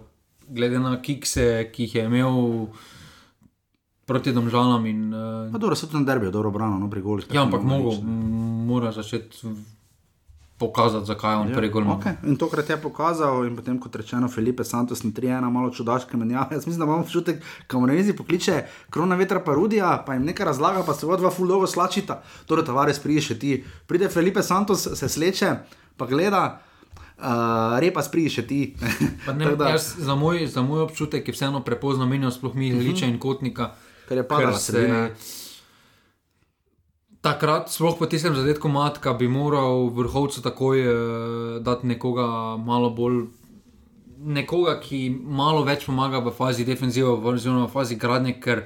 glede na kikse, ki jih je imel proti domžalam. In, uh, Pa dobro, so tudi na derbiju dobro obrano, no, pri golih. ja, ampak mogo, mora začeti pokazati, zakaj je on ja, prvi gol. Okay. In tokrat je pokazal, in potem kot rečeno, Felipe Santos na 3-1, malo čudaške menjave. <laughs> Jaz mislim, da imamo občutek, mizi pokliče krona vetra pa rudija, pa jim nekaj razlaga, pa se vod dva full dolgo slačita. Torej, tavares pride še ti. Pride Felipe Santos, se sleče, pa gleda. Uh, repa spriji še ti. <laughs> Ne, jaz, za, moj, za moj občutek je vseeno prepozno menil, sploh Miliča uh -huh. in Kotnika. Ker je se- sredina. Takrat, sploh po tistem zadetku Matka, bi moral vrhovcu takoj uh, dati nekoga malo bolj. Nekoga, ki malo več pomaga v fazi defenzive, oziroma v fazi gradnje, ker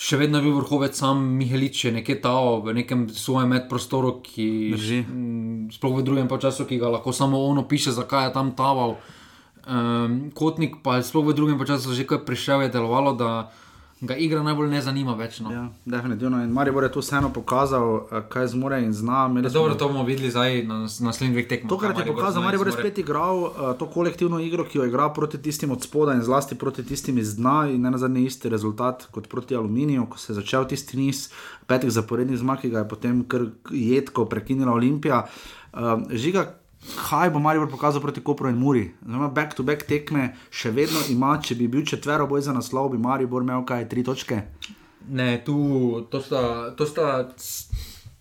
še vedno je bil vrhovec sam Mihelič, je nekje tao v nekem svojem medprostoru, ki Drži. m, sploh v drugem času, ki ga lahko samo ono piše, zakaj je tam taval. Um, Kotnik pa je sploh v drugem času že ko je prišel, je delovalo, da ga igra najbolj ne zanima več. No. Ja, definitivno. In Maribor je tu vseeno pokazal, eh, kaj zmore in zna. Imeli smo- Dobro, to bomo videli zdaj na nas- naslednjih dveh tekmah. Tokrat je pokazal, da je spet igral uh, to kolektivno igro, ki jo igra proti tistim od spoda in zlasti proti tistim iz dna. In ne na zadnji isti rezultat kot proti Aluminiju, ko se je začel tisti niz petih zaporednih zmag, ki ga je potem kar jedko prekinila Olimpija. Uh, žiga, kaj bo Maribor pokazal proti Kopru in Muri? Zdaj, back-to-back tekme še vedno ima, če bi bil četvero boj za naslov, bi Maribor imel kaj, tri točke. Ne, tu to sta, to sta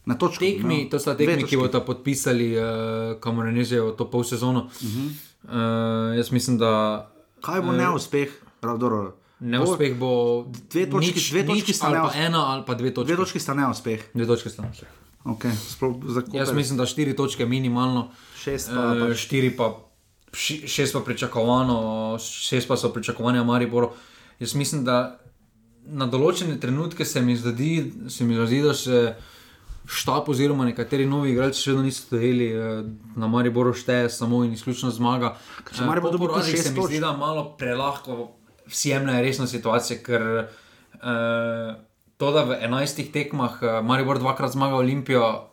Na točko, tekmi, no. to sta tekmi, točki. ki bodo podpisali uh, Kamoranezijo to pol sezono. Uh -huh. uh, jaz mislim, da Kaj bo neuspeh? Prav, dobro. neuspeh bo Dve točki- nič, dve točki nič, sta neuspeh. ena ali pa dve točke. Dve točki sta neuspeh. Dve točke sta neuspeh. Okay. Sploh. Jaz mislim, da štiri točke minimalno. Šest pa Eh, pač- štiri pa, šest pa pričakovano, šest pa so pričakovanja Mariboru. Jaz mislim, da na določene trenutke se mi zdi, se mi zdi da se štab oziroma nekateri novi igralci še vedno niso dojeli, eh, na Mariboru šteje samo in izključno zmaga. če Maribor dobi tu porazih šest se mi zdi, da malo prelahko vsi jemljejo resno situacijo, ker eh, to, da v enajstih tekmah eh, Maribor dvakrat zmaga Olimpijo,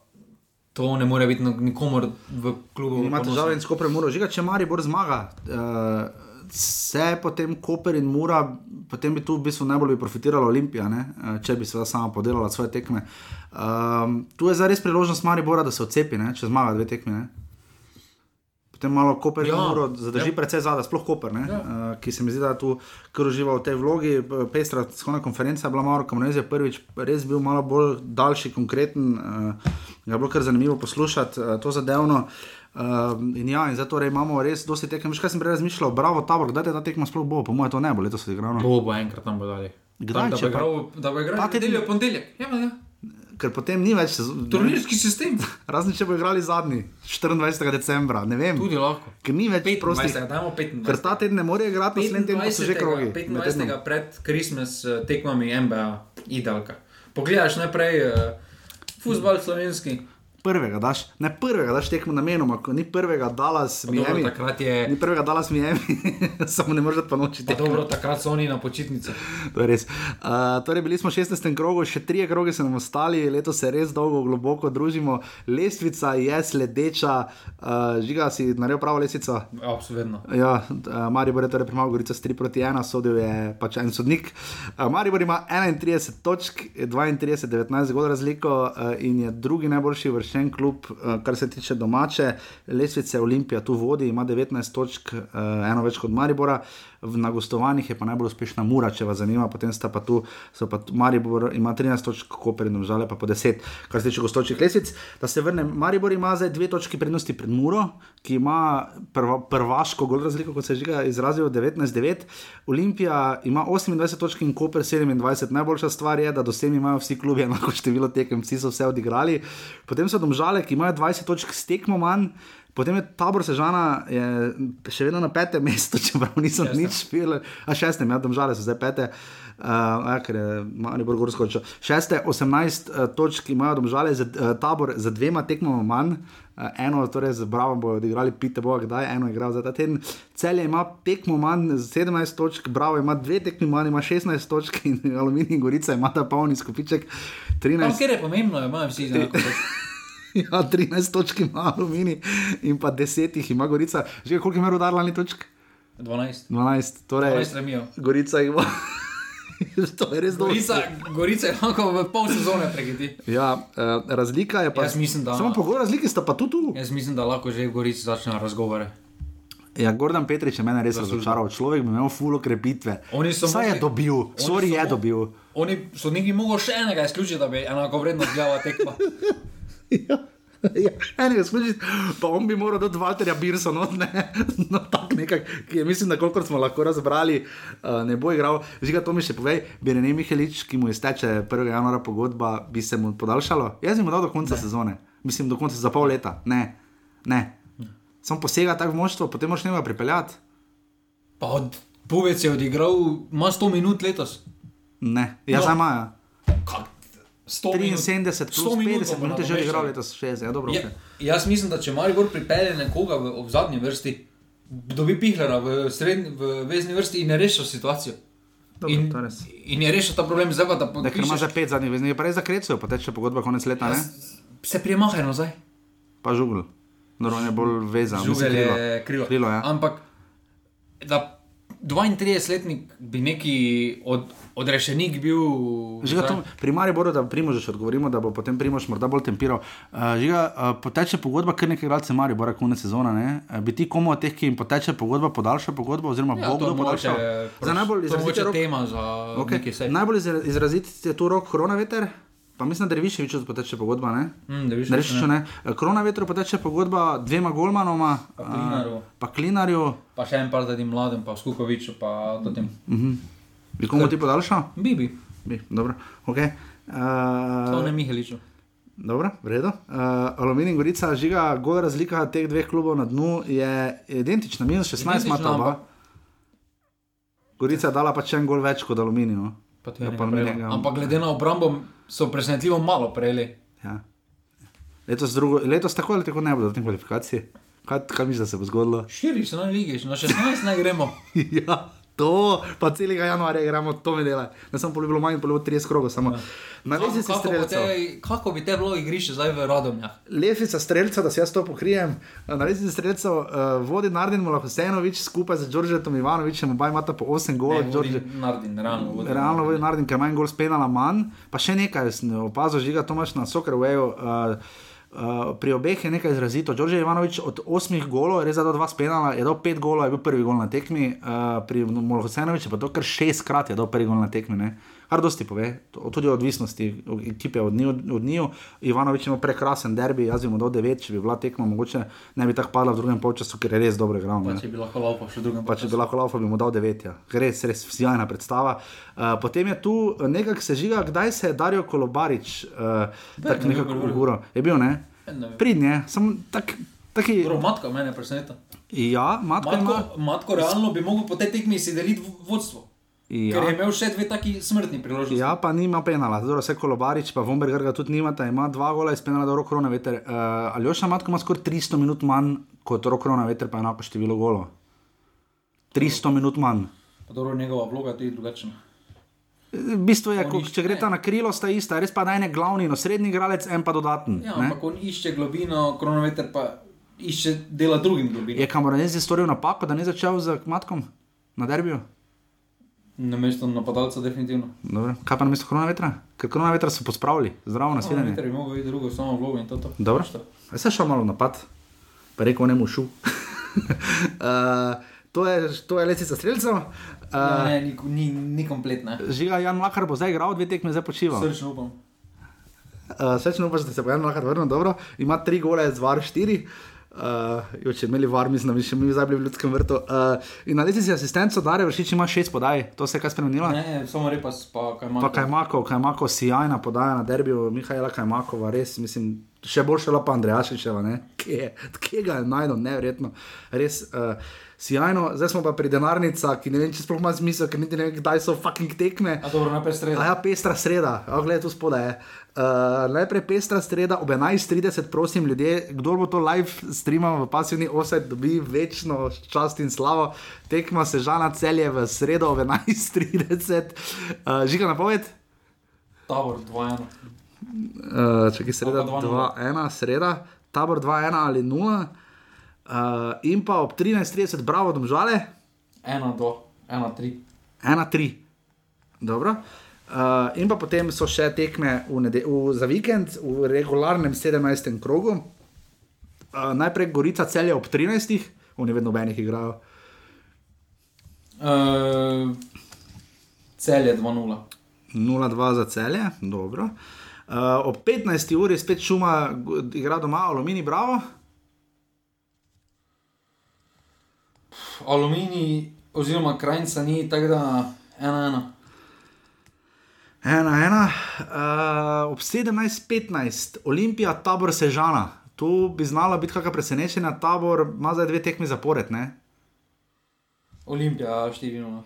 to ne more biti no- nikomor v klubu. Ima ponosno. težave in skopre mora. Žiga, če Maribor zmaga, uh, se potem Koper in Mura, potem bi tu v bistvu najbolj bi profitirala Olimpija, ne? Eh, če bi se sama podelala svoje tekme. Um, tu je za res priložnost Maribora, da se odcepi, ne? če zmaga dve tekmi. Ne? Potem malo Koper ja, Muro zadrži ja. precej zadaj, sploh Koper, ja. uh, ki se mi zdi, da tu kar uživa v tej vlogi. Pestra shodna konferenca je bila malo, komunizem je prvič res bil malo bolj daljši, konkreten, uh, ga je bilo kar zanimivo poslušati uh, to zadevno. Uh, in ja, in zato torej imamo res dosti tekem. Veš, kaj sem prej razmišljal, bravo, tabor, kdaj te ta tekma sploh bo, po mojem, to ne bo letos odigrano. Bo, bo enkrat tam bo dali. Kdaj, da če bo igral, da bo igral Ta nedeljo, ponedeljek. Ja, ja. Ker potem ni več sezon- Turnirski sistem. <laughs> Razen če bo igrali zadnji, 24. decembra, ne vem. Tudi lahko. Ker ni več prostih. 25. dajmo 25. Ker ta teden ne more igrati, naslednji teden so že krogi. med 25. tednom. pred Christmas eh, tekmami MBA, idealka. Pogledaš najprej uh, futbol slovenski. Prvega daš, ne prvega daš tekmo namenoma, ko ni prvega dala s Dobro, Miami. takrat je- Ni prvega dala s Miami, <laughs> samo ne moreš pa noči Pa dobro, takrat so oni na počitnici. To je res. Uh, torej, bili smo v 16. krogu, še tri kroge so nam ostali, letos se res dolgo, globoko družimo. Lestvica je sledeča, uh, žiga si naredil pravo lestvico. Absolutno. Ja, uh, Maribor je torej premagal Gorico s 3 proti 1, sodil je pač en sodnik. Uh, Maribor ima 31 točk, 32, 19 gol razliko uh, in je drugi najboljši vršen klub, uh, kar se tiče domače. Lesvice Olimpija tu vodi, ima 19 točk, uh, eno več kot Maribora. V- Na gostovanjih je pa najbolj uspešna Mura, če vas zanima, potem sta pa tu, so pa tu Maribor ima 13 točk, Koper in Domžale pa po 10, kar se tiče gostočih lesic. Da se vrnem, Maribor ima zdaj dve točki prednosti pred Muro, ki ima prva, prvaško gol razliko, kot se je že izrazil, 19-9. Olimpija ima 28 točk in Koper 27. Najboljša stvar je, da do sem imajo vsi klubi enako število tekem, vsi so vse odigrali. Potem so Domžale, ki imajo 20 točk s tekmo manj. Potem je tabor Sežana je še vedno na petem mestu, <laughs> čeprav niso Šestem. nič špili, a šestem, ja, domžale so zdaj pete, uh, ja, ker je Maribor Gor skočil. Šeste, 18 uh, točk imajo domžale, za, uh, tabor za dvema tekmama manj. Uh, eno, torej z Bravo bojo odigrali, pite bo, kdaj eno igral za ta teden. Celje ima tekmo manj, 17 točk, Bravo ima dve tekmi manj, ima 16 točk in Aluminij in Gorica ima ta polni skupiček. 13, Tam, kjer je pomembno, imajo vsi enako. <laughs> <laughs> ja, 13 točk ima Aluminij in pa 10 jih ima Gorica. Že koliko ima rodar lani točk? 12. 12, torej 12 remijo. Gorica ima. <laughs> to je res dobro. Gorica, Gorica je lahko v pol sezone prekiti. Ja, uh, razlika je pa. Jaz mislim, da- Samo pogoj razlike sta pa tu. tu. Jaz mislim, da lahko že v Gorici začnejo razgovore. Ja, Gordon Petrič je mene res razočaral. Človek bi imel fulo krepitve. Saj je dobil, sorry so je dobil. Oni so neki mogli še enega izključiti, da bi enako vredno zgledala tekma. <laughs> <laughs> Ja. Ja, enega skušati, pa on bi moral dati Walterja Birsa, no, ne, no tak nekak, ki je, mislim, da kolikor smo lahko razbrali, uh, ne bo igral. Žiga, to mi še povej, bi Rene Mihelič, ki mu izteče 1. januara pogodba, bi se mu podaljšalo? Jaz bi mu dal do konca ne. sezone, mislim, do konca za pol leta, ne, ne. Sam posega tako v moštvo, potem moš njega pripeljati. Pa od Povec je odigral, ima 100 minut letos. Ne, ja, No. no. zdaj imajo. Kak? 100 minut. 73 plus 100 minut 50 bomo minut je že igral letos, 60, ja, dobro. Ja, Okay. jaz mislim, da če Maribor pripelje nekoga v, v zadnji vrsti, dobi Pihlera v, srednji, v vezni vrsti in je rešil situacijo. Dobro, in, in je rešil ta problem, zdaj pa da Da, ker ima za podpišeš. pet zadnjih vezni, je pa res za krecujo, pa teče pogodba konec leta, ne? Se prijemahajo nazaj. Pa žugl. Dobro, on je bolj vezan. Mislim, je krilo. Krilo, ja. Ampak da 32-letnik bi neki od, odrešenik bil. Žiga, to, pri Mariboru, da Primož še odgovorimo, da bo potem Primož morda bolj tempiral. Uh, žiga, uh, poteče pogodba, ker nekaj igralcev Maribora, konec sezona. Ne? Uh, bi ti komu od teh, ki jim poteče pogodba, podaljša pogodbo, oziroma Ja, bo kdo podaljšal? Za najbolj izrazite rok- tema za Okay. neki sej. Najbolj izra- izrazit je tu rok koronaveter. Pa mislim, da Reviševiču poteče pogodba. Ne? Mm, Derviševiču Ne reči, ne. Koronavetru poteče pogodba dvema golmanoma, Pa Klinarju. a, pa Klinarju. Pa še en par tadim mladim, pa Skukoviču, pa to tem. Bi komu ti podaljšal? Bibi, Bi, dobro, ok. to ne Uh, Miheliču. dobro, v redu. Uh, Aluminij in Gorica, žiga, gol razlika teh dveh klubov na dnu je identična, minus 16 Identična, imata oba. Gorica je dala pa še en gol več kot Aluminij. No? Pa Ja, pa Ampak glede na obrambo so presenetljivo malo prejeli. Ja. Letos, drugo, letos tako ali tako ne bodo v tem kvalifikaciji. Kaj, kaj misliš, da se bo zgodilo? Štiri so na lige, na 16 naj gremo. <laughs> ja, to, pa celega januarja igramo, to mi dela. Ne sem bilo manj, bilo 30 krogov, samo na Kako, lezi se kako, bi te bilo igrišče zdaj v Radomljah? Levica streljca, da se jaz to pokrijem. Na lezi streljcev uh, vodi Nardin Molahosenovič skupaj z Đorđetom Ivanovičem, oba imata po 8 golov. Đorđe- Nardin, realno vodi. Realno vodi Nardin, ker en gol spenala manj. Pa še nekaj, opazil, žiga Tomaš na Soccerwayu. Uh, Uh, pri obeh je nekaj izrazito. Đorđe Ivanovič od osmih golov, res da do dva spenala, je dal pet golov, je bil prvi gol na tekmi, uh, pri Molhosenoviču pa to kar šestkrat je dal prvi gol na tekmi. Ne? Kar dosti pove, tudi odvisnosti ekipe od njiju. Od njiju. Ivanovič ima prekrasen derbi, jaz bi mu dal devet, če bi bila tekma, mogoče ne bi tako padla v drugem polčasu, ker je res dobro igral. Pa če bi lahko laupa še drugem. Pa če bi lahko laufal, bi mu dal 9, ja. res, res sjajna predstava. Uh, potem je tu nekako se žiga, kdaj se je Darijo Kolobarič, uh, tako ne, nekako uro. Je bil, ne? Ne. Pridnje, samo tak, taki. Matka mene preseneta. Ja, matko, Matko, ima. matko realno bi mogel po tej tekmi si deliti v- vodstvo. Ja. Ker je imel še dve taki smrtni priložnosti. Ja, pa nima penala, zelo vse kolobarič, pa Vomberger ga tudi nimata, ima dva gola iz penala do Rokrona veter. Uh, Aljoša Matko ima skoraj 300 minut manj kot Rokrona veter, pa enako število golo. 300 minut manj. Pa dobro, njegova vloga je tudi drugačna. V bistvu je, ko, če gre ta na krilo, sta ista, res pa da en je glavni, no srednji igralec, en pa dodaten. Ja, ne? ampak on išče globino, kronometer pa išče dela drugim globino. Je Kamoranezi storil napako, da ni začel z Matkom na derbiju? Na mesto napadalca, definitivno. Dobro. Kaj pa na mesto korona vetra? Ker korona vetra so pospravili, zdravo na svidenje. Kronometer bi mogel iti drugo, samo vlogo in to. to. Dobro. Šta? A se šel malo napad, pa rekel, ne mu šu. <laughs> uh, to je, to je lesica streljcev. Ja, Uh, ne, ni, ni, ni kompletna. Žiga Jan Lakar bo zdaj igral, dve tekme zdaj počival. Srčno upam. Uh, Srečno upaš, da se bo Jan Lakar vrnil dobro. Ima tri gole, zvar štiri. Uh, jo, če imeli var, mislim, da bi še mi zdaj bili v ljudskem vrtu. Uh, in na lesici asistenco Dare vršič ima šest podaj, to se je kaj spremenilo. Ne, samo repas, pa kaj ima. Pa Kajmakov, Kajmakov, sjajna podaja na derbiju, Mihajla Kajmakova, res, mislim, še boljša lapa Andrejašičeva, ne, kje, kje ga je najdel, neverjetno, res. Uh, Sijajno, zdaj smo pa pri denarnicah, ki ne vem, če sploh ima smisel, ker niti ne vem, kdaj so fucking tekme. A dobro, najprej A strela. ja, pestra sreda, oh, gledaj, tu spodaj je. Uh, najprej pestra sreda ob 11:30, prosim, ljudje, kdo bo to live streamal v pasivni osed, dobi večno čast in slavo. Tekma se žana celje v sredo ob 11:30. Uh, žiga napoved? Tabor, 2-1. Uh, je sreda Ali pa 2-1, sreda, tabor 2-1 ali 0. Uh, in pa ob 13:30, bravo, domžale, 1-2, 1-3. 1-3. Dobro. Uh, in pa potem so še tekme v nede, v, za vikend v regularnem 17. krogu. Uh, najprej Gorica celje ob 13. Oni vedno nobenih igrajo. Uh, cel je 2-0. 0-2 za celje, dobro. Uh, ob 15. uri spet šuma, igra doma Alumini, bravo. Aluminij, oziroma krajnica ni tako da 1-1. Ena, ena. Uh, ob 17:15, Olimpija, tabor Sežana. Tu bi znala biti kakšna presenečenja, tabor ima zdaj dve tekmi zapored. Ne? Olimpija 4-0.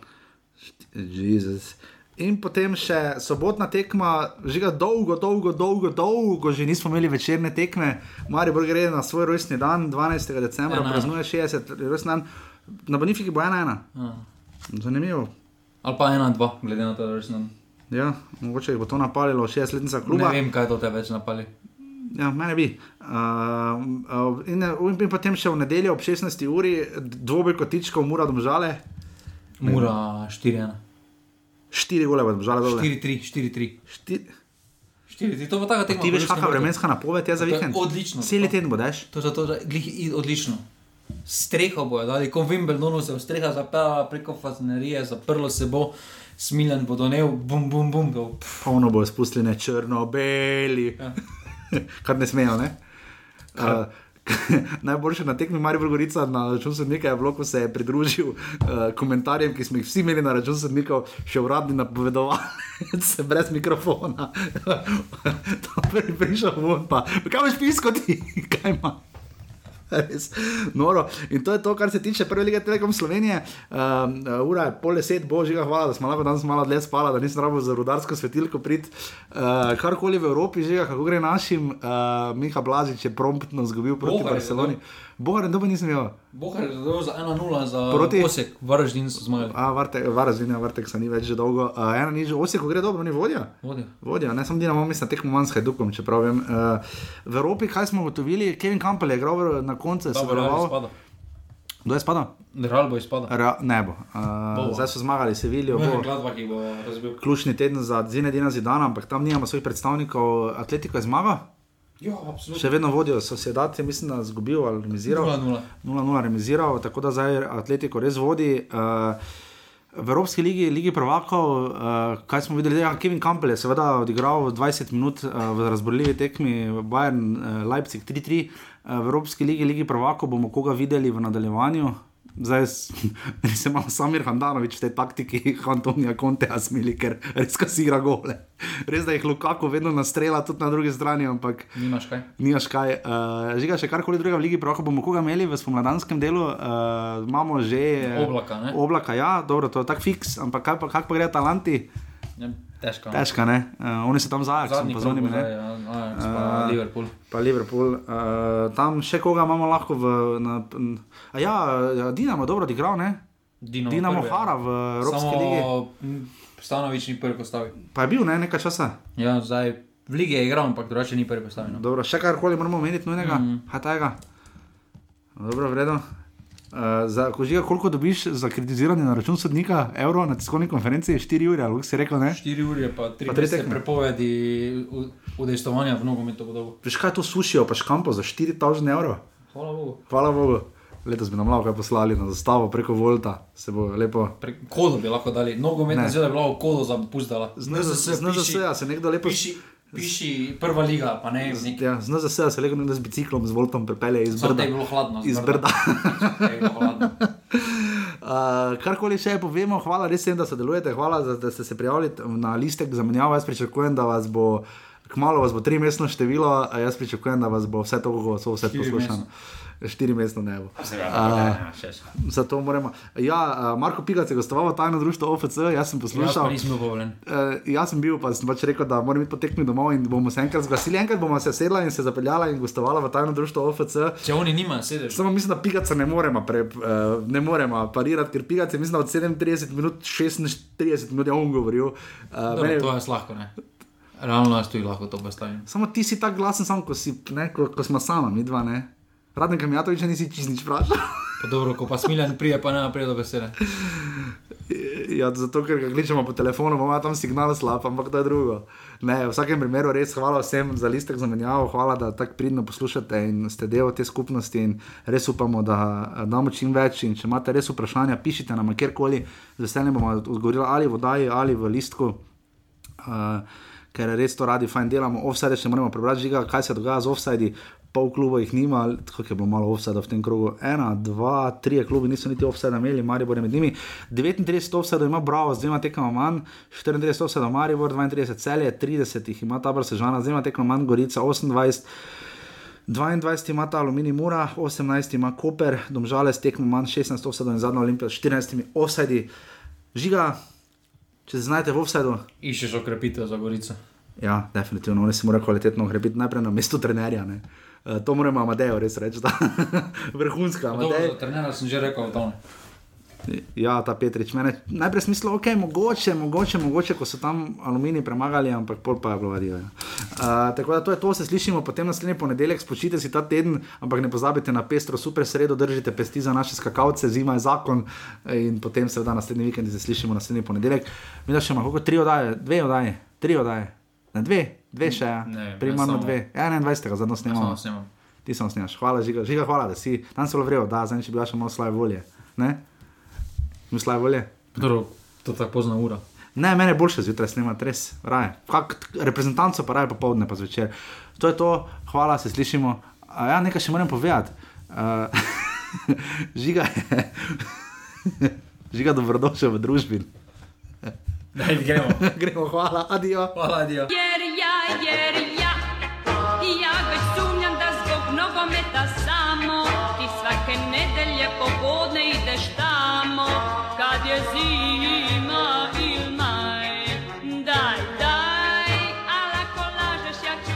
Jezus. In potem še sobotna tekma, že dolgo, dolgo, dolgo, dolgo, že nismo imeli večerne tekme. Maribor gre na svoj rojstni dan, 12. decembra, praznuje 60, rojstni dan. Na Bonifiki bo ena, ena. Ja. Zanimivo. Ali pa 1-2, glede na to, da resno. Ja, mogoče jih bo to napalilo, 60-letnica Ne kluba. vem, kaj to te več napali. Ja, mene bi. Uh, uh, in, in potem še v nedeljo ob 16. uri dvoboj kotičkov, mura domžale. Mura 4-1. Štiri gole bo domžale dole. 4-3, 4-3. Štir... 4-3, to bo taka tekma. Ti veš, kakšna vremenska napoved je za vikend? odlično, Cel teden boš. To je to, da glih odlično. Streho bojo dali, ko v Wimbledonu se je streha zapela preko fazenerije, zaprlo se bo, smiljen bo donev, bum, bum, bum. Polno bo spustili črno-beli, Ja. <laughs> kar ne smejo. Ne? Uh, <laughs> najboljše na tekmi Marijo Gorica na račun sodnika je bilo, ko se je pridružil uh, komentarjem, ki smo jih vsi imeli na račun sodnikov, še uradni napovedovalec, <laughs> brez mikrofona. <laughs> to prvi prišel von, pa kaj boš piskati, kaj ima. <laughs> Res, noro. In to je to, kar se tiče prve lige Telekom Slovenije. Um, ura je pol deset, božjega hvala, da smo lahko danes malo dlje spala, da nisem rabo za rudarsko svetilko prid. Uh, karkoli v Evropi, že kako gre našim, uh, Miha Blažič je promptno zgubil proti Bohar je Bohar, dobi nisem imel. Bohar je zadovoljil za 1-0 za Proti? Osek, Varaždin so zmagali. A, Varte, Varazina, Varteksa ni več že dolgo. Uh, ena niž, Osijek gre dobro, ni vodja. Vodja. Vodja, ne samo Dinamo, mislim, tekmo manj s Hajdukom, čeprav vem. Uh, v Evropi, kaj smo ugotovili, Kevin Campbell je igral na koncu, sodeloval. izpada. Kdo je spadal? Real bo izpada. Ra, ne bo. Uh, Bo. zdaj so zmagali Sevilijo, bo <laughs> Gladbach bo ključni teden za Zinedina Zidana, ampak tam nimamo svojih predstavnikov. Atletiko je zmagal, Ja, absolutno. še vedno vodijo Sociedad, je mislim, da zgubil ali remiziral. 0-0. 0-0 remiziral, tako da zdaj Atletiko res vodi. Uh, V Evropski ligi, ligi prvakov, uh, kaj smo videli, je Kevin Campbell je seveda odigral 20 minut uh, v razborljivi tekmi Bayern uh, Leipzig 3-3. Uh, v Evropski ligi, ligi prvakov bomo koga videli v nadaljevanju. <laughs> Zdaj se imamo Samir Handanovič v tej taktiki, <laughs> Antonija Contea smili, ker res si igra gole. Res da jih Lukaku vedno nastrela tudi na drugi strani, ampak Nimaš kaj? nimaš kaj. Uh, žiga še karkoli drugega v Ligi Proka bomo koga imeli v spomladanskem delu. Uh, imamo že Oblaka, ne? Oblaka, ja, dobro, to je tak fiks, ampak kaj pa, kak pa gre Atalanti? Ja, težko. Težka, ne? Uh, oni so tam za Ajaxom, pa z onimi, ne? ja, Ajax pa Eh, Liverpool. Pa Liverpool. Uh, tam še koga imamo lahko v. Na, a ja, Dinamo je dobro odigral, ne? Dinamo, Dinamo ja. Hara v Evropski ligi. Samo Stanovič ni prvi postavil. Pa je bil, ne, nekaj časa. Ja, zdaj v ligi je igral, ampak drugače ni prvi postavil. No. Dobro, še karkoli moramo omeniti nujnega, mm. hatajga. Dobro, vredno. Uh, za, ko žiga, koliko dobiš za kritiziranje na račun sodnika, evro na tiskovni konferenci, 4 ure, ali si rekel, ne? 4 ure pa 3 Pa tri mesece tekme. prepovedi u- udejstvovanja v nogometu. Veš kaj to sušijo, pa škampo za 4000 evrov? Hvala Bogu. Hvala Bogu. Letos bi nam lahko poslali na zastavo preko Volta, se bo lepo. Pre, kodo bi lahko dali, nogometna zveza bila v kodo za puzdala. Z NZS se nekdo lepo Piši, piši prva liga, pa ne z nekim. Ja, z NZS se lepo z biciklom, z Voltom prepelje iz da Brda. je bilo hladno. Iz Brda. Brda. <laughs> Je bilo hladno. <laughs> Uh, karkoli še povemo, hvala res vsem, da sodelujete, hvala, za, da ste se prijavili na listek za menjavo. Jaz pričakujem, da vas bo. Kmalo vas bo tri mestno število, jaz pričakujem, da vas bo vse to, kako so vse Štiri Štiri mestno ne bo. Ja, še še. Zato moramo. Ja, uh, Marko Pigac je gostoval v tajno društvo OFC, jaz sem Jaz poslušal. povabljen. Uh, jaz sem bil, pa sem pač rekel, da moram iti potekmi domov in bomo se enkrat zglasili. Enkrat bomo se sedla in se zapeljala in gostovala v tajno društvo OFC. Če oni nimajo sedež. Samo mislim, da Pigaca ne moremo, pre, uh, ne moremo parirati, ker Pigac je mislim, da od 37 minut 36 minut je on govoril. Uh, Dobro, to je lahko, ne. Realno jaz tudi lahko to postavim. Samo ti si tako glasen, samo ko, si, ne, ko, ko smo sama, mi dva ne. Radnika Mijatoviča nisi čist nič vprašal. Pa dobro, ko pa smiljan prije, pa ne prije do besede. ja, zato, ker ga kličemo po telefonu, ima tam signal slab, ampak to je drugo. Ne, v vsakem primeru res hvala vsem za listek zamenjavo, hvala, da tako pridno poslušate in ste del te skupnosti in res upamo, da eh, damo čim več. In če imate res vprašanja, pišite nam kjerkoli, z veseljem bomo odgovorili ali v oddaji ali v listku. Uh, ker res to radi fajn delamo, offside še moramo prebrati, žiga, kaj se dogaja z offside. Pol kluba jih nima, tako je bilo malo offside v tem krogu. Ena, dva, tri klubi niso niti offside imeli, Maribor je med njimi. 39 offside ima Bravo, z dvema tekama manj, 34 offside Maribor, 32 celje, 30 jih ima Tabor Sežana, z dvema tekama manj Gorica, 28. 22 ima ta Aluminij Mura, 18 ima Koper, Domžale s tekmo manj, 16 offside in zadnja Olimpija s 14 offside. Žiga, če se znajdete v offsideu. Iščeš okrepitev za Gorico. Ja, definitivno, oni se morajo kvalitetno ukrepiti, najprej na mestu trenerja. Ne. Uh, to moramo Amadejo res reči, da <laughs> vrhunska trenera sem že rekel, da Ja, ta Petrič, mene najprej smislo, ok, mogoče, mogoče, mogoče, ko so tam aluminij premagali, ampak pol pa je bilo vadijo. Ja. Uh, tako da to je to, se slišimo potem naslednji ponedeljek, spočite si ta teden, ampak ne pozabite na pestro, super sredo, držite pesti za naše skakalce, zima je zakon in potem seveda naslednji vikend se slišimo naslednji ponedeljek. Mi da še imamo koliko tri oddaje, dve oddaje, tri oddaje, ne dve, dve še, ja. Ne primarno samo- dve, 21. zadnjo snemamo. samo snemam. Ti sem snimaš, hvala, žiga, žiga, hvala, da si tam zelo vrel, da, zdaj če bi bila še malo slabe volje. Ne? Mi slabe volje? Dobro, to tako pozna ura. Ne, mene je boljše zjutraj snemati, res, raje. Kak, reprezentanco pa raje popoldne, pa zvečer. To je to, hvala, se slišimo. A ja, nekaj še moram povedati. Uh, <laughs> žiga je, <laughs> žiga dobrodošel v družbi. Daj, gremo. <laughs> Gremo, hvala, adijo. Hvala, adijo. Jer ja je